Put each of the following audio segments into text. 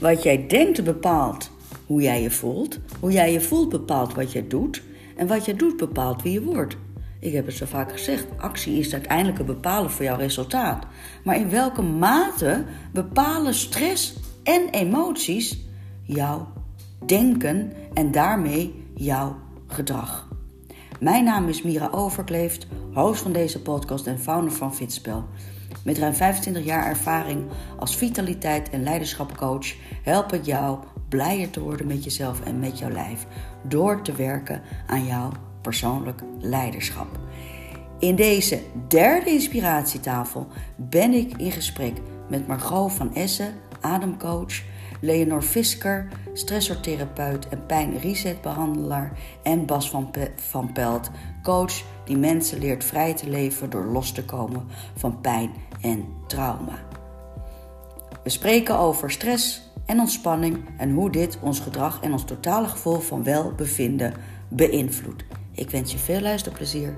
Wat jij denkt bepaalt hoe jij je voelt. Hoe jij je voelt bepaalt wat je doet. En wat je doet bepaalt wie je wordt. Ik heb het zo vaak gezegd, actie is uiteindelijk bepalen voor jouw resultaat. Maar in welke mate bepalen stress en emoties jouw denken en daarmee jouw gedrag? Mijn naam is Mira Overkleeft, host van deze podcast en founder van Fitspel. Met ruim 25 jaar ervaring als vitaliteit en leiderschapcoach help ik jou blijer te worden met jezelf en met jouw lijf door te werken aan jouw persoonlijk leiderschap. In deze derde inspiratietafel ben ik in gesprek met Margot van Essen, ademcoach, Leonor Fisker, stressortherapeut en pijn-resetbehandelaar en Bas van, van Pelt, coach die mensen leert vrij te leven door los te komen van pijn en trauma. We spreken over stress en ontspanning en hoe dit ons gedrag en ons totale gevoel van welbevinden beïnvloedt. Ik wens je veel luisterplezier.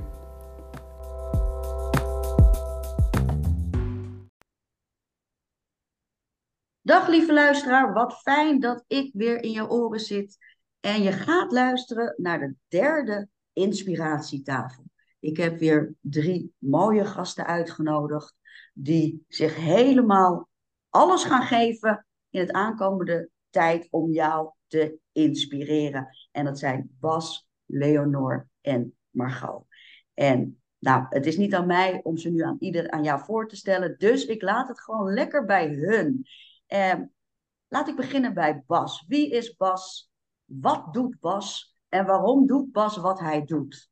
Dag lieve luisteraar, wat fijn dat ik weer in jouw oren zit en je gaat luisteren naar de derde inspiratietafel. Ik heb weer drie mooie gasten uitgenodigd die zich helemaal alles gaan geven in het aankomende tijd om jou te inspireren. En dat zijn Bas, Leonor en Margot. En nou, het is niet aan mij om ze nu aan ieder aan jou voor te stellen, dus ik laat het gewoon lekker bij hun. Eh, laat ik beginnen bij Bas. Wie is Bas? Wat doet Bas? En waarom doet Bas wat hij doet?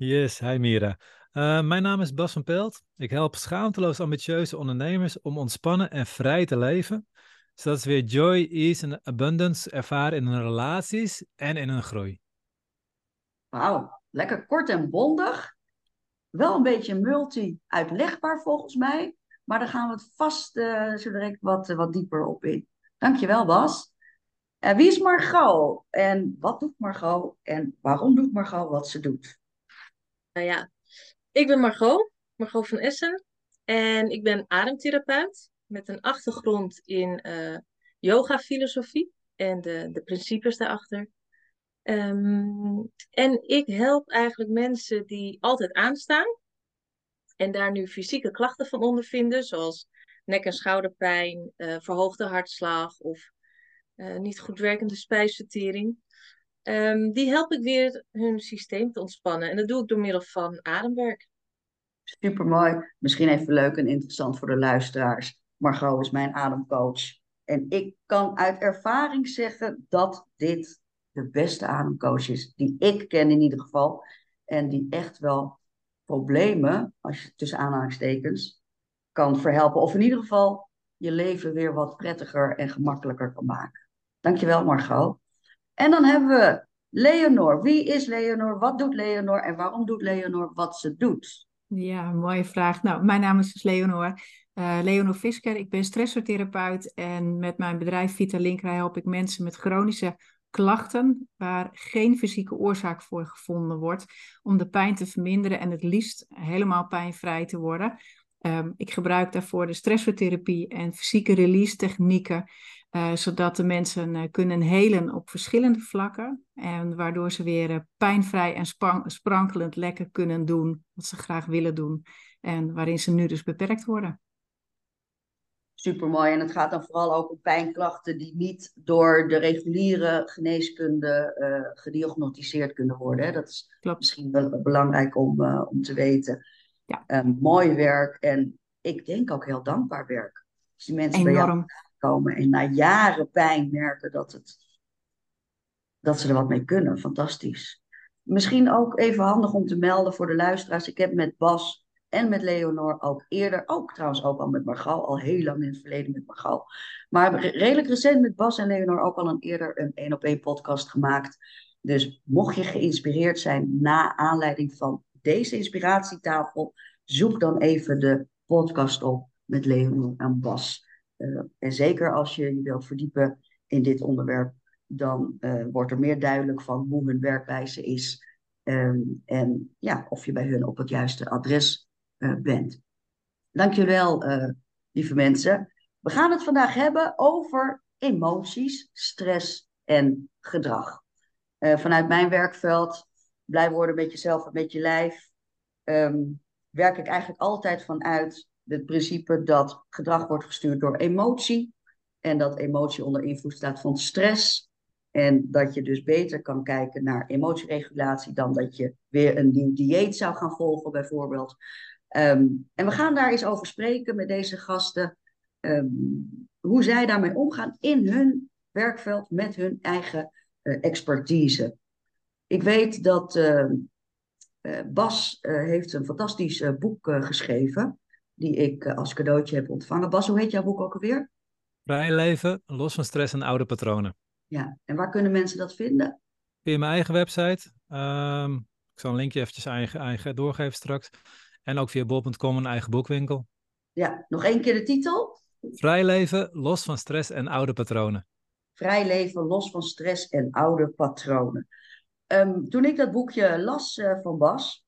Yes, hi Mira. Uh, mijn naam is Bas van Pelt. Ik help schaamteloos ambitieuze ondernemers om ontspannen en vrij te leven, zodat ze weer joy, ease en abundance ervaren in hun relaties en in hun groei. Wauw, lekker kort en bondig. Wel een beetje multi-uitlegbaar volgens mij. Maar daar gaan we het vast uh, zo direct wat, wat dieper op in. Dankjewel, Bas. Uh, wie is Margot? En wat doet Margot? En waarom doet Margot wat ze doet? Nou ja, ik ben Margot, Margot van Essen. En ik ben ademtherapeut met een achtergrond in uh, yoga-filosofie en de, de principes daarachter. Um, en ik help eigenlijk mensen die altijd aanstaan en daar nu fysieke klachten van ondervinden, zoals nek- en schouderpijn, uh, verhoogde hartslag of niet goed werkende spijsvertering. Um, die help ik weer hun systeem te ontspannen. En dat doe ik door middel van ademwerk. Supermooi. Misschien even leuk en interessant voor de luisteraars. Margot is mijn ademcoach. En ik kan uit ervaring zeggen dat dit de beste ademcoach is die ik ken in ieder geval. En die echt wel problemen, als je tussen aanhalingstekens, kan verhelpen. Of in ieder geval je leven weer wat prettiger en gemakkelijker kan maken. Dankjewel Margot. En dan hebben we Leonor. Wie is Leonor? Wat doet Leonor? En waarom doet Leonor wat ze doet? Ja, mooie vraag. Nou, mijn naam is dus Leonor. Uh, Leonor Fisker. Ik ben stressortherapeut en met mijn bedrijf Vita Linkra help ik mensen met chronische klachten waar geen fysieke oorzaak voor gevonden wordt, om de pijn te verminderen en het liefst helemaal pijnvrij te worden. Um, ik gebruik daarvoor de stressvertherapie en fysieke release technieken, uh, zodat de mensen uh, kunnen helen op verschillende vlakken en waardoor ze weer uh, pijnvrij en sprankelend lekker kunnen doen wat ze graag willen doen en waarin ze nu dus beperkt worden supermooi. En het gaat dan vooral ook om pijnklachten die niet door de reguliere geneeskunde gediagnosticeerd kunnen worden. Hè. Dat is Klopt. misschien wel belangrijk om, om te weten. Ja. Mooi werk en ik denk ook heel dankbaar werk. Als die mensen Enorm. bij jou komen en na jaren pijn merken dat, het, dat ze er wat mee kunnen. Fantastisch. Misschien ook even handig om te melden voor de luisteraars. Ik heb met Bas en met Leonor ook eerder, ook trouwens ook al met Margot, al heel lang in het verleden met Margot. Maar redelijk recent met Bas en Leonor ook al een eerder een één op één podcast gemaakt. Dus mocht je geïnspireerd zijn na aanleiding van deze inspiratietafel, zoek dan even de podcast op met Leonor en Bas. Uh, en zeker als je je wilt verdiepen in dit onderwerp, dan uh, wordt er meer duidelijk van hoe hun werkwijze is. Um, en ja, of je bij hun op het juiste adres uh, bent. Dankjewel, lieve mensen. We gaan het vandaag hebben over emoties, stress en gedrag. Vanuit mijn werkveld, blij worden met jezelf en met je lijf, um, werk ik eigenlijk altijd vanuit het principe dat gedrag wordt gestuurd door emotie. En dat emotie onder invloed staat van stress. En dat je dus beter kan kijken naar emotieregulatie dan dat je weer een nieuw dieet zou gaan volgen, bijvoorbeeld. Um, en we gaan daar eens over spreken met deze gasten. Um, hoe zij daarmee omgaan in hun werkveld met hun eigen uh, expertise. Ik weet dat uh, uh, Bas heeft een fantastisch boek geschreven, die ik als cadeautje heb ontvangen. Bas, hoe heet jouw boek ook alweer? Vrij leven, los van stress en oude patronen. Ja, en waar kunnen mensen dat vinden? Via mijn eigen website. Um, ik zal een linkje eventjes eigen, eigen doorgeven straks. En ook via bol.com een eigen boekwinkel. Ja, nog één keer de titel? Vrij leven, los van stress en oude patronen. Vrij leven, los van stress en oude patronen. Um, toen ik dat boekje las uh, van Bas,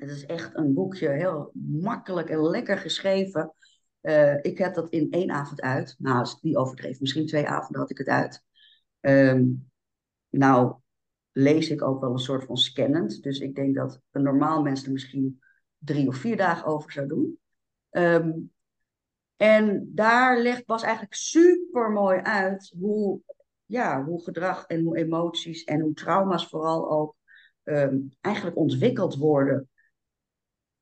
het is echt een boekje, heel makkelijk en lekker geschreven. Uh, ik heb dat in één avond uit. Nou, als ik overdreef, misschien twee avonden had ik het uit. Um, nou, lees ik ook wel een soort van scannend. Dus ik denk dat een normaal mens er misschien drie of vier dagen over zou doen. Um, en daar legt Bas eigenlijk super mooi uit hoe, ja, hoe gedrag en hoe emoties en hoe trauma's vooral ook um, eigenlijk ontwikkeld worden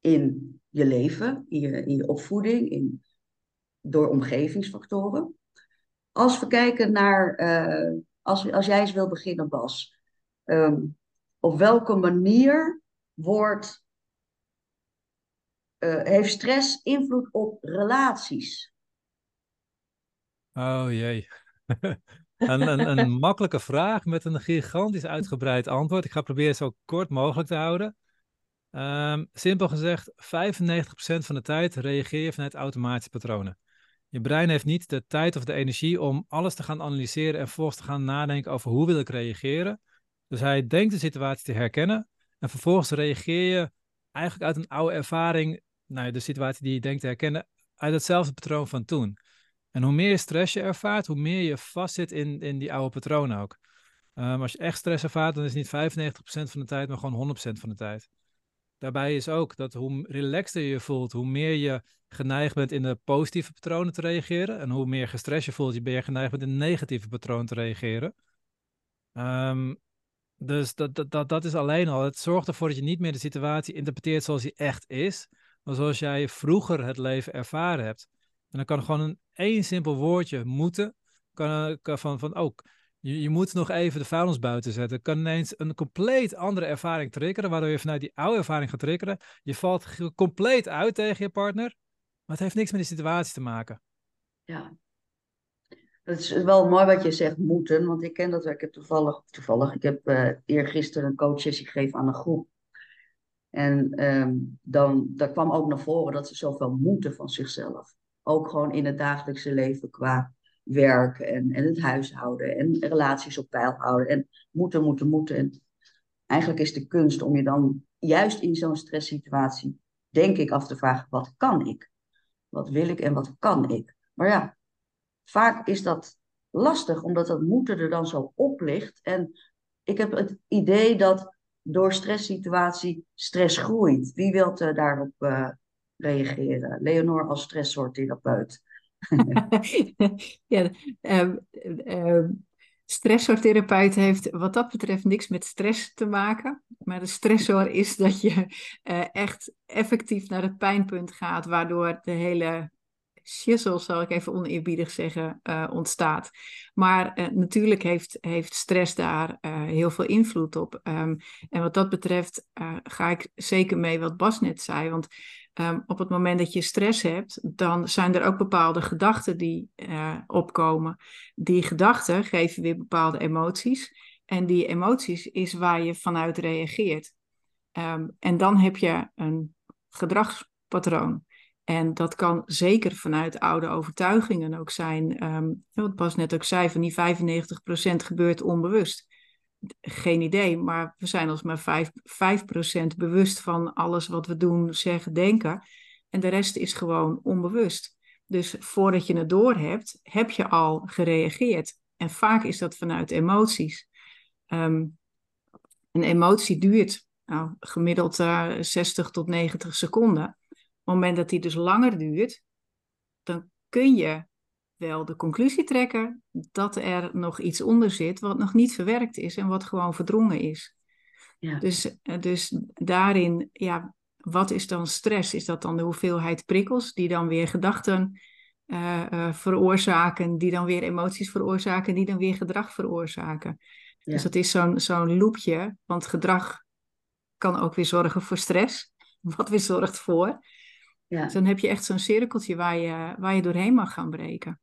in je leven, in je, in je opvoeding, in, door omgevingsfactoren. Als we kijken naar, uh, als, als jij eens wil beginnen, Bas, um, op welke manier wordt uh, heeft stress invloed op relaties? Oh jee. een, een, een makkelijke vraag met een gigantisch uitgebreid antwoord. Ik ga proberen zo kort mogelijk te houden. Um, simpel gezegd, 95% van de tijd reageer je vanuit automatische patronen. Je brein heeft niet de tijd of de energie om alles te gaan analyseren en vervolgens te gaan nadenken over hoe wil ik reageren. Dus hij denkt de situatie te herkennen en vervolgens reageer je eigenlijk uit een oude ervaring nou, de situatie die je denkt te herkennen uit hetzelfde patroon van toen. En hoe meer stress je ervaart, hoe meer je vastzit in, in die oude patronen ook. Um, als je echt stress ervaart, dan is het niet 95% van de tijd, maar gewoon 100% van de tijd. Daarbij is ook dat hoe relaxter je voelt, hoe meer je geneigd bent in de positieve patronen te reageren. En hoe meer gestrest je voelt, je ben je geneigd bent in negatieve patronen te reageren. Um, dus dat, dat, dat, dat is alleen al. Het zorgt ervoor dat je niet meer de situatie interpreteert zoals die echt is, maar zoals jij vroeger het leven ervaren hebt. En dan kan gewoon een één simpel woordje moeten, kan, kan van, van ook, je, je, moet nog even de vuilnis buiten zetten, kan ineens een compleet andere ervaring triggeren, waardoor je vanuit die oude ervaring gaat triggeren. Je valt compleet uit tegen je partner, maar het heeft niks met die situatie te maken. Ja, het is wel mooi wat je zegt, moeten. Want ik ken dat. Ik heb toevallig, toevallig ik heb uh, eergisteren een coachsessie gegeven aan een groep. En um, dan daar kwam ook naar voren dat ze zoveel moeten van zichzelf. Ook gewoon in het dagelijkse leven qua werk en, en het huishouden en relaties op peil houden. En moeten, moeten, moeten. En eigenlijk is de kunst om je dan juist in zo'n stresssituatie, denk ik, af te vragen: wat kan ik? Wat wil ik en wat kan ik? Maar ja, vaak is dat lastig, omdat dat moeten er dan zo op ligt. En ik heb het idee dat door stresssituatie stress groeit. Wie wilt uh, daarop uh, reageren? Leonor als stressortherapeut. ja, um, um, stressortherapeut heeft wat dat betreft niks met stress te maken. Maar de stressor is dat je uh, echt effectief naar het pijnpunt gaat, waardoor de hele shizzle, zal ik even oneerbiedig zeggen, uh, ontstaat. Maar uh, natuurlijk heeft, heeft stress daar uh, heel veel invloed op. Um, en wat dat betreft ga ik zeker mee wat Bas net zei. Want um, op het moment dat je stress hebt, dan zijn er ook bepaalde gedachten die opkomen. Die gedachten geven weer bepaalde emoties. En die emoties is waar je vanuit reageert. Um, en dan heb je een gedragspatroon. En dat kan zeker vanuit oude overtuigingen ook zijn. Um, wat Bas net ook zei, van die 95% gebeurt onbewust. Geen idee, maar we zijn ons maar 5%, 5 bewust van alles wat we doen, zeggen, denken. En de rest is gewoon onbewust. Dus voordat je het door hebt, heb je al gereageerd. En vaak is dat vanuit emoties. Ehm, een emotie duurt nou, gemiddeld uh, eh, 60 tot 90 seconden. Op het moment dat die dus langer duurt, dan kun je wel de conclusie trekken dat er nog iets onder zit wat nog niet verwerkt is en wat gewoon verdrongen is. Ja. Dus, eh, dus daarin, ja, wat is dan stress? Is dat dan de hoeveelheid prikkels die dan weer gedachten uh, veroorzaken, die dan weer emoties veroorzaken, die dan weer gedrag veroorzaken? Dus dat is zo'n zo'n loopje, want gedrag kan ook weer zorgen voor stress, wat weer zorgt voor. Ja. Dus dan heb je echt zo'n cirkeltje waar je, waar je doorheen mag gaan breken.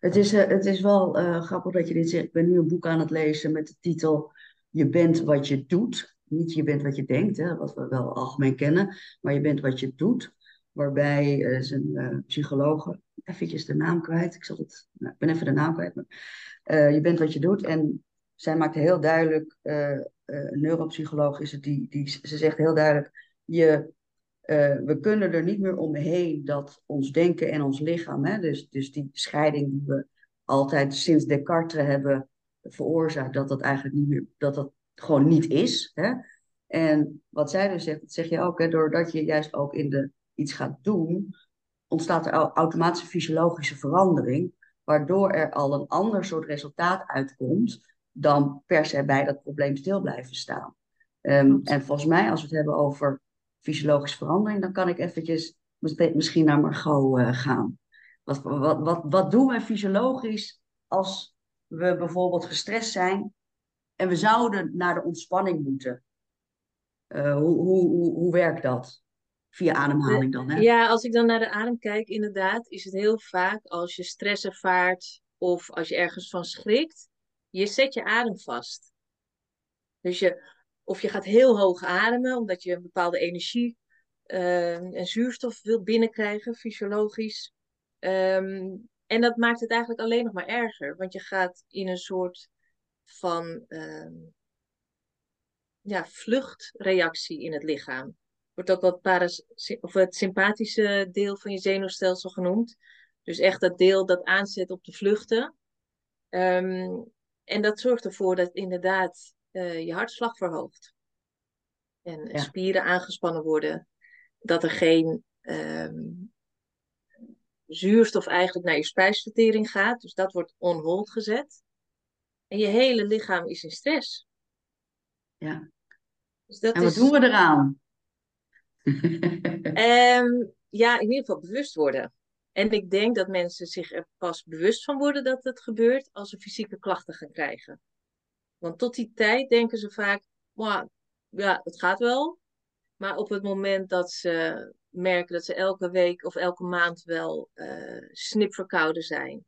Het is, uh, het is wel uh, grappig dat je dit zegt. Ik ben nu een boek aan het lezen met de titel Je bent wat je doet. Niet je bent wat je denkt, hè, wat we wel algemeen kennen, maar je bent wat je doet. Waarbij uh, is een uh, psycholoog, eventjes de naam kwijt, ik, zal het, nou, ik ben even de naam kwijt, maar je bent wat je doet. En zij maakt heel duidelijk, een neuropsycholoog is het, die, die, ze zegt heel duidelijk, je, we kunnen er niet meer omheen dat ons denken en ons lichaam, hè, dus, dus die scheiding die we altijd sinds Descartes hebben veroorzaakt, dat dat eigenlijk niet meer, dat dat gewoon niet is. Hè? En wat zij dus zegt, dat zeg je ook, hè, doordat je juist ook in de iets gaat doen, ontstaat er automatische fysiologische verandering, waardoor er al een ander soort resultaat uitkomt dan per se bij dat probleem stil blijven staan. Um, en volgens mij, als we het hebben over fysiologische verandering, dan kan ik eventjes misschien naar Margot uh, gaan. Wat, wat, wat, wat doen we fysiologisch als we bijvoorbeeld gestrest zijn en we zouden naar de ontspanning moeten. Uh, hoe, hoe, hoe, hoe werkt dat? Via ademhaling dan, hè? Ja, als ik dan naar de adem kijk, inderdaad, is het heel vaak als je stress ervaart of als je ergens van schrikt, je zet je adem vast. Dus je, of je gaat heel hoog ademen, omdat je een bepaalde energie uh, en zuurstof wil binnenkrijgen, fysiologisch. Um, en dat maakt het eigenlijk alleen nog maar erger, want je gaat in een soort van uh, ja, vluchtreactie in het lichaam. Wordt ook wat paras of het sympathische deel van je zenuwstelsel genoemd. Dus echt dat deel dat aanzet op de vluchten. En dat zorgt ervoor dat inderdaad uh, je hartslag verhoogt. En spieren aangespannen worden. Dat er geen um, zuurstof eigenlijk naar je spijsvertering gaat. Dus dat wordt on hold gezet. En je hele lichaam is in stress. Ja. Dus dat en wat doen we eraan? um, ja, in ieder geval bewust worden. En ik denk dat mensen zich er pas bewust van worden dat het gebeurt als ze fysieke klachten gaan krijgen. Want tot die tijd denken ze vaak, ja, het gaat wel. Maar op het moment dat ze merken dat ze elke week of elke maand wel uh, snipverkouden zijn,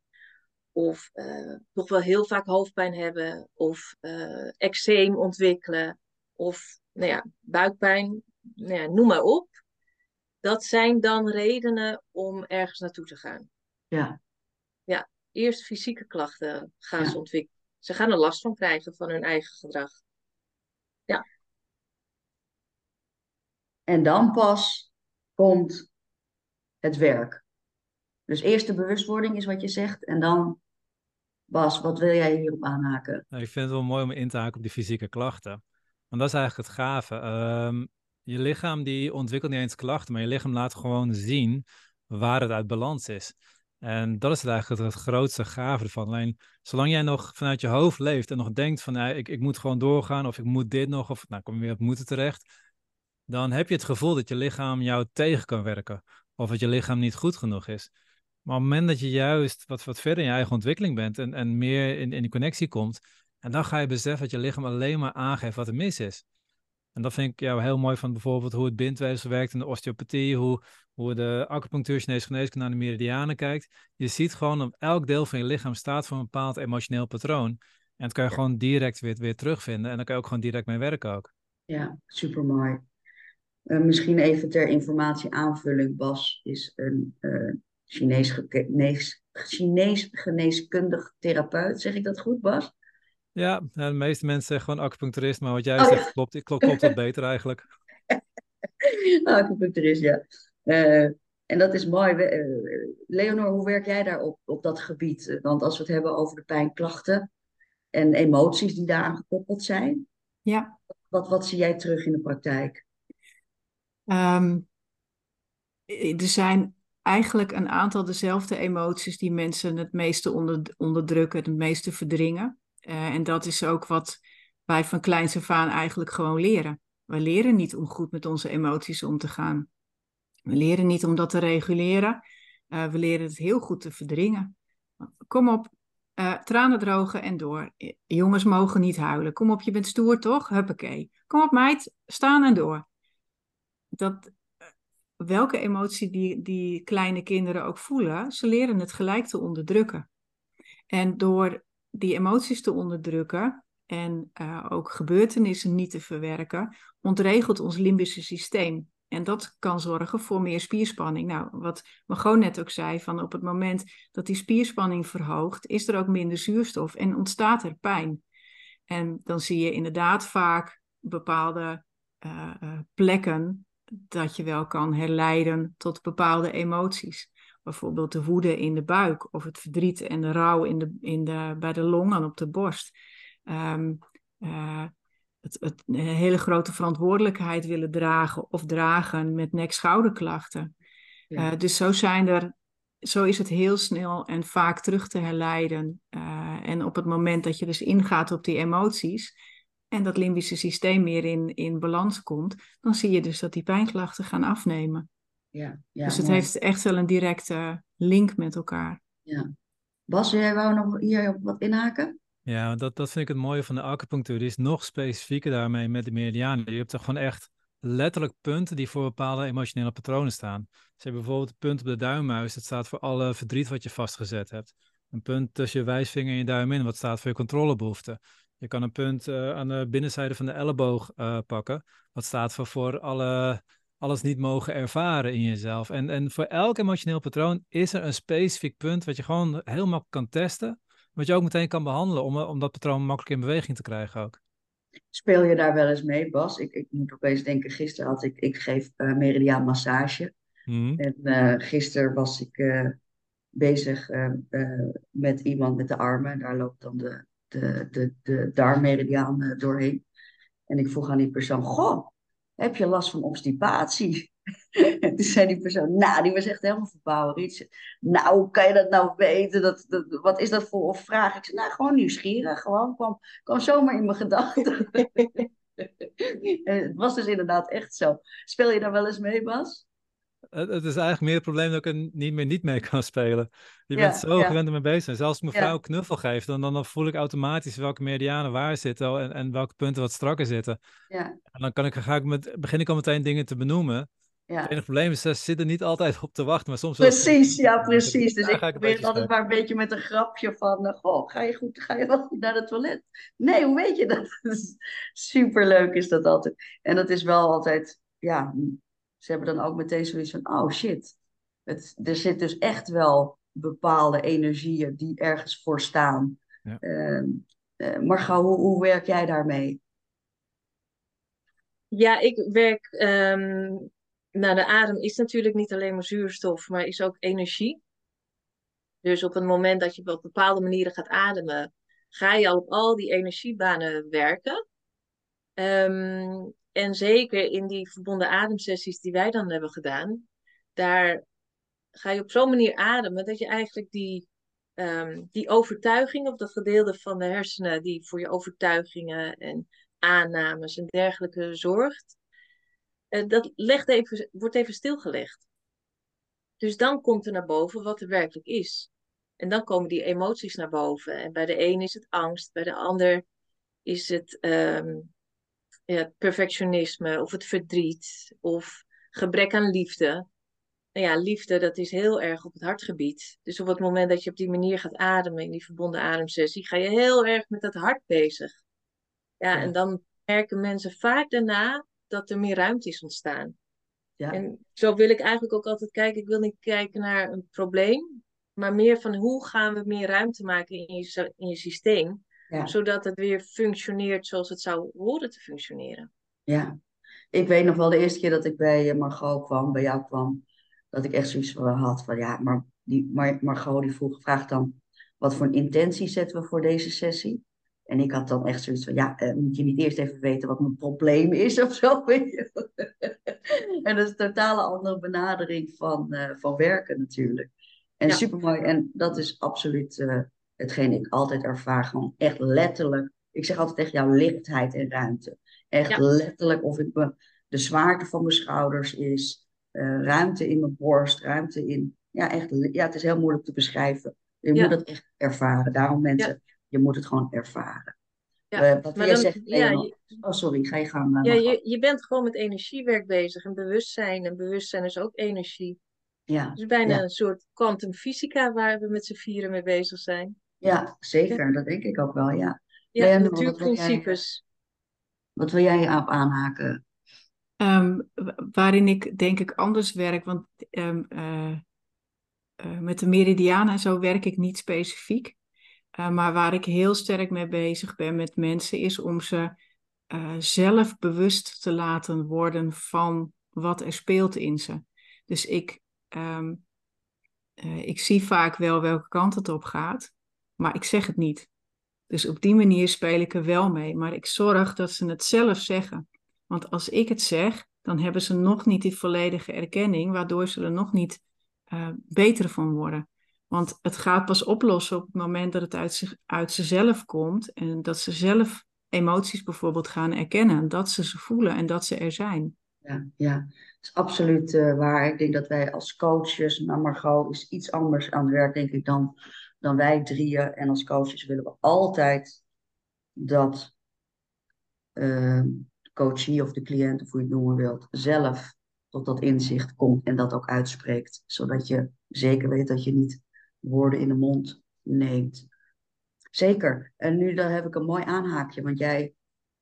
of uh, toch wel heel vaak hoofdpijn hebben, of uh, eczeem ontwikkelen, of nou ja, buikpijn, nou ja, noem maar op. Dat zijn dan redenen om ergens naartoe te gaan. Ja. Ja, eerst fysieke klachten gaan ze ontwikkelen. Ze gaan er last van krijgen van hun eigen gedrag. Ja. En dan pas komt het werk. Dus eerst de bewustwording is wat je zegt. En dan, Bas, wat wil jij hierop aanhaken? Nou, ik vind het wel mooi om in te haken op die fysieke klachten. Want dat is eigenlijk het gave. Um, je lichaam die ontwikkelt niet eens klachten, maar je lichaam laat gewoon zien waar het uit balans is. En dat is eigenlijk het, grootste gave ervan. Alleen, zolang jij nog vanuit je hoofd leeft en nog denkt van, ik, ik moet gewoon doorgaan of ik moet dit nog, of nou kom je weer op moeten terecht, dan heb je het gevoel dat je lichaam jou tegen kan werken. Of dat je lichaam niet goed genoeg is. Maar op het moment dat je juist wat, wat verder in je eigen ontwikkeling bent en, en meer in, in die connectie komt, en dan ga je beseffen dat je lichaam alleen maar aangeeft wat er mis is. En dat vind ik jou heel mooi van bijvoorbeeld hoe het bindweefsel werkt in de osteopathie, hoe, hoe de acupunctuur, Chinese geneeskunde naar de meridianen kijkt. Je ziet gewoon op elk deel van je lichaam staat voor een bepaald emotioneel patroon. En dat kan je gewoon direct weer, weer terugvinden. En dan kan je ook gewoon direct mee werken ook. Ja, super mooi. Uh, misschien even ter informatie aanvulling. Bas is een uh, Chinees, Chinees geneeskundig therapeut. Zeg ik dat goed, Bas? Ja, de meeste mensen zeggen gewoon acupuncturist, maar wat jij oh, zegt klopt, klopt, klopt het beter eigenlijk. acupuncturist, ja. Uh, En dat is mooi. We- eh, Leonor, hoe werk jij daar op, op dat gebied? Eh, Want als we het hebben over de pijnklachten en emoties die daaraan gekoppeld zijn, Ja. wat, wat zie jij terug in de praktijk? Ehm, er zijn eigenlijk een aantal dezelfde emoties die mensen het meeste onder, onderdrukken, het meeste verdringen. Eh, en dat is ook wat wij van kleins af eigenlijk gewoon leren. We leren niet om goed met onze emoties om te gaan. We leren niet om dat te reguleren. Eh, we leren het heel goed te verdringen. Kom op, eh, tranen drogen en door. Jongens mogen niet huilen. Kom op, je bent stoer toch? Huppakee. Kom op meid, staan en door. Dat, welke emotie die, die kleine kinderen ook voelen, ze leren het gelijk te onderdrukken. En door die emoties te onderdrukken en eh, ook gebeurtenissen niet te verwerken, ontregelt ons limbische systeem. En dat kan zorgen voor meer spierspanning. Nou, wat Margot net ook zei, van op het moment dat die spierspanning verhoogt, is er ook minder zuurstof en ontstaat er pijn. En dan zie je inderdaad vaak bepaalde eh, eh, plekken dat je wel kan herleiden tot bepaalde emoties. Bijvoorbeeld de woede in de buik of het verdriet en de rouw in de, in de, bij de longen op de borst. Eh, het, het, een hele grote verantwoordelijkheid willen dragen of dragen met nek-schouderklachten. Ja. Eh, dus zo zijn er, zo is het heel snel en vaak terug te herleiden. Eh, en op het moment dat je dus ingaat op die emoties en dat limbische systeem weer in, in balans komt, dan zie je dus dat die pijnklachten gaan afnemen. Ja, ja, dus het mooi. heeft echt wel een directe link met elkaar. Ja. Bas, jij wou nog hier op wat inhaken? Ja, dat, dat vind ik het mooie van de acupunctuur. Die is nog specifieker daarmee met de meridianen. Je hebt toch gewoon echt letterlijk punten die voor bepaalde emotionele patronen staan. Dus je bijvoorbeeld een punt op de duimmuis, dat staat voor alle verdriet wat je vastgezet hebt. Een punt tussen je wijsvinger en je duim in, wat staat voor je controlebehoefte. Je kan een punt eh, aan de binnenzijde van de elleboog eh, pakken, wat staat voor, voor alle, alles niet mogen ervaren in jezelf. En, en voor elk emotioneel patroon is er een specifiek punt wat je gewoon heel makkelijk kan testen, wat je ook meteen kan behandelen om, om dat patroon makkelijk in beweging te krijgen ook. Speel je daar wel eens mee, Bas? Ik, ik moet opeens denken, gisteren had ik, ik geef eh meridiaan massage. Mhm. En eh gisteren was ik eh, bezig met iemand met de armen. Daar loopt dan de, de, de, de darmmeridiaan doorheen. En ik vroeg aan die persoon, goh, heb je last van obstipatie? En toen zei die persoon, nou, die was echt helemaal verbouwereerd. Nou, hoe kan je dat nou weten? Dat, dat, wat is dat voor of vraag? Ik zei, nou, gewoon nieuwsgierig. Gewoon, kwam, kwam zomaar in mijn gedachten. En het was dus inderdaad echt zo. Speel je daar wel eens mee, Bas? Het, het is eigenlijk meer het probleem dat ik er niet meer niet mee kan spelen. Je Ja, bent zo ja. gewend ermee bezig. Zelfs als mijn vrouw knuffel geef, dan, dan, dan voel ik automatisch welke meridianen waar zitten en, en welke punten wat strakker zitten. Ja, En dan kan ik, ga ik met, begin ik al meteen dingen te benoemen. ja. Het enige probleem is, ze zitten niet altijd op te wachten, maar soms wel. Precies, ja, precies. Dus ik probeer altijd maar een beetje met een grapje van, goh, ga je goed, ga je wel goed naar het toilet? Nee, hoe weet je dat? Superleuk is dat altijd. En dat is wel altijd, ja, ze hebben dan ook meteen zoiets van, oh shit. Het, er zit dus echt wel bepaalde energieën die ergens voor staan. Ja. Ehm, eh, Margot, hoe, hoe werk jij daarmee? Ja, ik werk. ehm nou, de adem is natuurlijk niet alleen maar zuurstof, maar is ook energie. Dus op het moment dat je op bepaalde manieren gaat ademen, ga je al op al die energiebanen werken. Ehm, en zeker in die verbonden ademsessies die wij dan hebben gedaan, daar ga je op zo'n manier ademen dat je eigenlijk die, ehm, die overtuiging, of dat gedeelte van de hersenen die voor je overtuigingen en aannames en dergelijke zorgt, eh, dat legt even, wordt even stilgelegd. Dus dan komt er naar boven wat er werkelijk is. En dan komen die emoties naar boven. En bij de een is het angst, bij de ander is het ehm, het perfectionisme of het verdriet of gebrek aan liefde. Nou ja, liefde, dat is heel erg op het hartgebied. Dus op het moment dat je op die manier gaat ademen in die verbonden ademsessie, ga je heel erg met dat hart bezig. Ja, Ja. en dan merken mensen vaak daarna dat er meer ruimte is ontstaan. Ja, En zo wil ik eigenlijk ook altijd kijken. Ik wil niet kijken naar een probleem, maar meer van hoe gaan we meer ruimte maken in je, in je systeem, ja. zodat het weer functioneert zoals het zou horen te functioneren. Ja, ik weet nog wel de eerste keer dat ik bij eh, Margot kwam, bij jou kwam. dat ik echt zoiets van had van ja, maar die Mar Margot die vroeg, vraagt dan wat voor een intentie zetten we voor deze sessie? En ik had dan echt zoiets van, ja, uh, moet je niet eerst even weten wat mijn probleem is of zo? Weet je? en dat is een totale andere benadering van, uh, van werken natuurlijk. En ja. super mooi. En dat is absoluut uh, hetgeen ik altijd ervaar. Gewoon echt letterlijk. Ik zeg altijd tegen jou lichtheid en ruimte. Echt ja. letterlijk of ik me, de zwaarte van mijn schouders is. ruimte in mijn borst, ruimte in. Ja, echt. Ja, het is heel moeilijk te beschrijven. Je ja. moet het echt ervaren. Daarom mensen, je moet het gewoon ervaren. Ja, uh, wat jij zegt, ja, je, oh sorry, ga je gang. Uh, ja, je, je bent gewoon met energiewerk bezig en bewustzijn. En bewustzijn is ook energie. Ja, dus bijna ja. een soort kwantumfysica waar we met z'n vieren mee bezig zijn. Ja, zeker. Dat denk ik ook wel, ja. Ja, natuurprincipes. Wat wil jij op aanhaken? Um, waarin ik denk ik anders werk, want um, uh, uh, met de meridianen en zo werk ik niet specifiek. Uh, maar waar ik heel sterk mee bezig ben met mensen is om ze uh, zelf bewust te laten worden van wat er speelt in ze. Dus ik, um, ik zie vaak wel welke kant het op gaat, maar ik zeg het niet. Dus op die manier speel ik er wel mee, maar ik zorg dat ze het zelf zeggen. Want als ik het zeg, dan hebben ze nog niet die volledige erkenning, waardoor ze er nog niet uh, beter van worden. Want het gaat pas oplossen op het moment dat het uit, zich, uit zichzelf komt en dat ze zelf emoties bijvoorbeeld gaan erkennen, dat ze ze voelen en dat ze er zijn. Ja, ja. dat is absoluut uh, waar. Ik denk dat wij als coaches, nou Margot is iets anders aan het werk, denk ik, dan, dan wij drieën. En als coaches willen we altijd dat uh, de coachie of de cliënt, of hoe je het noemen wilt, zelf tot dat inzicht komt en dat ook uitspreekt. Zodat je zeker weet dat je niet woorden in de mond neemt. Zeker. En nu dan heb ik een mooi aanhaakje, want jij,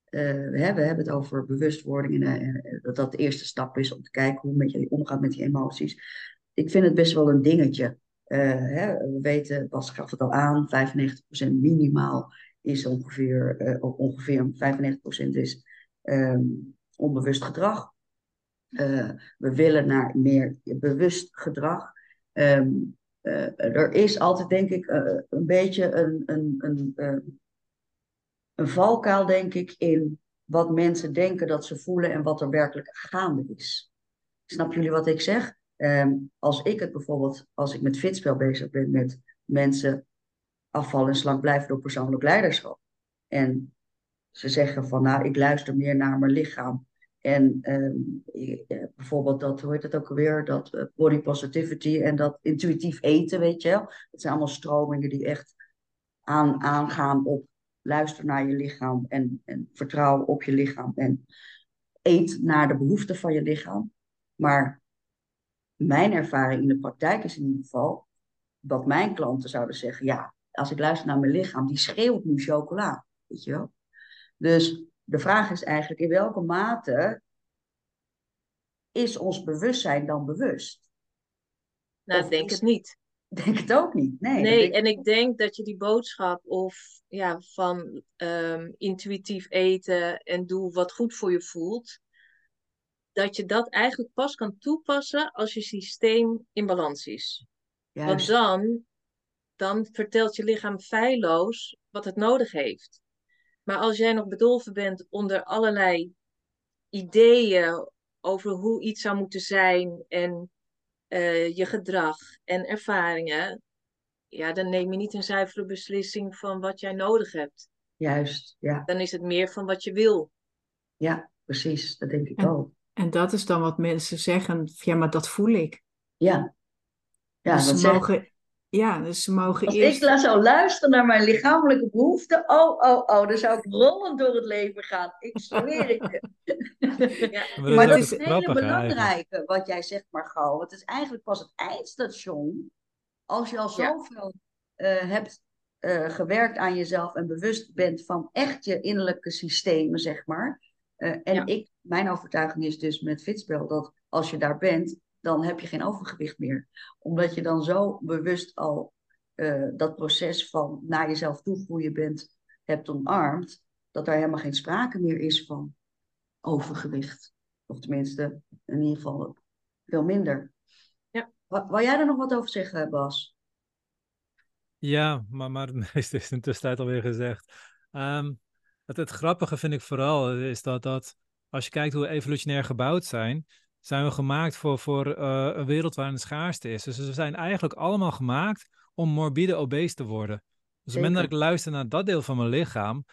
uh, we, hebben, het over bewustwording en uh, dat dat de eerste stap is om te kijken hoe met je omgaat met die emoties. Ik vind het best wel een dingetje. Uh, hè, we weten, Bas gaf het al aan, 95% minimaal is ongeveer, ongeveer 95% is um, onbewust gedrag. Uh, we willen naar meer bewust gedrag. Uh, er is altijd, denk ik, een beetje een, een, een, een valkuil, denk ik, in wat mensen denken dat ze voelen en wat er werkelijk gaande is. Snap jullie wat ik zeg? Um, als ik het bijvoorbeeld, als ik met fitspel bezig ben met mensen afvallen en slank blijven door persoonlijk leiderschap. En ze zeggen van, nou, ik luister meer naar mijn lichaam en um, bijvoorbeeld dat, hoe heet het ook alweer, dat uh, body positivity en dat intuïtief eten, weet je wel. Dat zijn allemaal stromingen die echt aan, aangaan op luister naar je lichaam en, en vertrouw op je lichaam en eet naar de behoeften van je lichaam. Maar mijn ervaring in de praktijk is in ieder geval dat mijn klanten zouden zeggen, ja, als ik luister naar mijn lichaam, die schreeuwt nu chocola, weet je wel. Dus de vraag is eigenlijk in welke mate is ons bewustzijn dan bewust? Nou, ik denk het niet. Denk het ook niet. Nee, nee en ik denk dat je die boodschap of ja, van um, intuïtief eten en doe wat goed voor je voelt, dat je dat eigenlijk pas kan toepassen als je systeem in balans is. Juist. Want dan, dan vertelt je lichaam feilloos wat het nodig heeft. Maar als jij nog bedolven bent onder allerlei ideeën over hoe iets zou moeten zijn en uh, je gedrag en ervaringen, ja, dan neem je niet een zuivere beslissing van wat jij nodig hebt. Juist, ja. Dan is het meer van wat je wil. Ja, precies, dat denk ik ook. En dat is dan wat mensen zeggen, ja, maar dat voel ik. Ja. ja dus ze mogen, ja, dus ze mogen Als eerst... ik zou luisteren naar mijn lichamelijke behoeften, oh, oh, oh, dan zou ik rollend door het leven gaan. Ik zweer het ja. Maar, maar dat is een hele belangrijke, wat jij zegt, Margot. Het is eigenlijk pas het eindstation, als je al zoveel ja. uh, hebt uh, gewerkt aan jezelf en bewust bent van echt je innerlijke systemen, zeg maar. Uh, en ja. ik, mijn overtuiging is dus met Fitspel dat als je daar bent, dan heb je geen overgewicht meer. Omdat je dan zo bewust al uh, dat proces van naar jezelf toe groeien bent, hebt omarmd, dat er helemaal geen sprake meer is van overgewicht. Of tenminste, in ieder geval veel minder. Ja. Wou jij er nog wat over zeggen, Bas? Ja, maar, maar het meeste is in de tussentijd alweer gezegd. Ehm, het, het grappige vind ik vooral is dat, dat als je kijkt hoe we evolutionair gebouwd zijn, zijn we gemaakt voor, voor eh, een wereld waarin de schaarste is. Dus we zijn eigenlijk allemaal gemaakt om morbide obese te worden. Dus op het moment dat ik luister naar dat deel van mijn lichaam,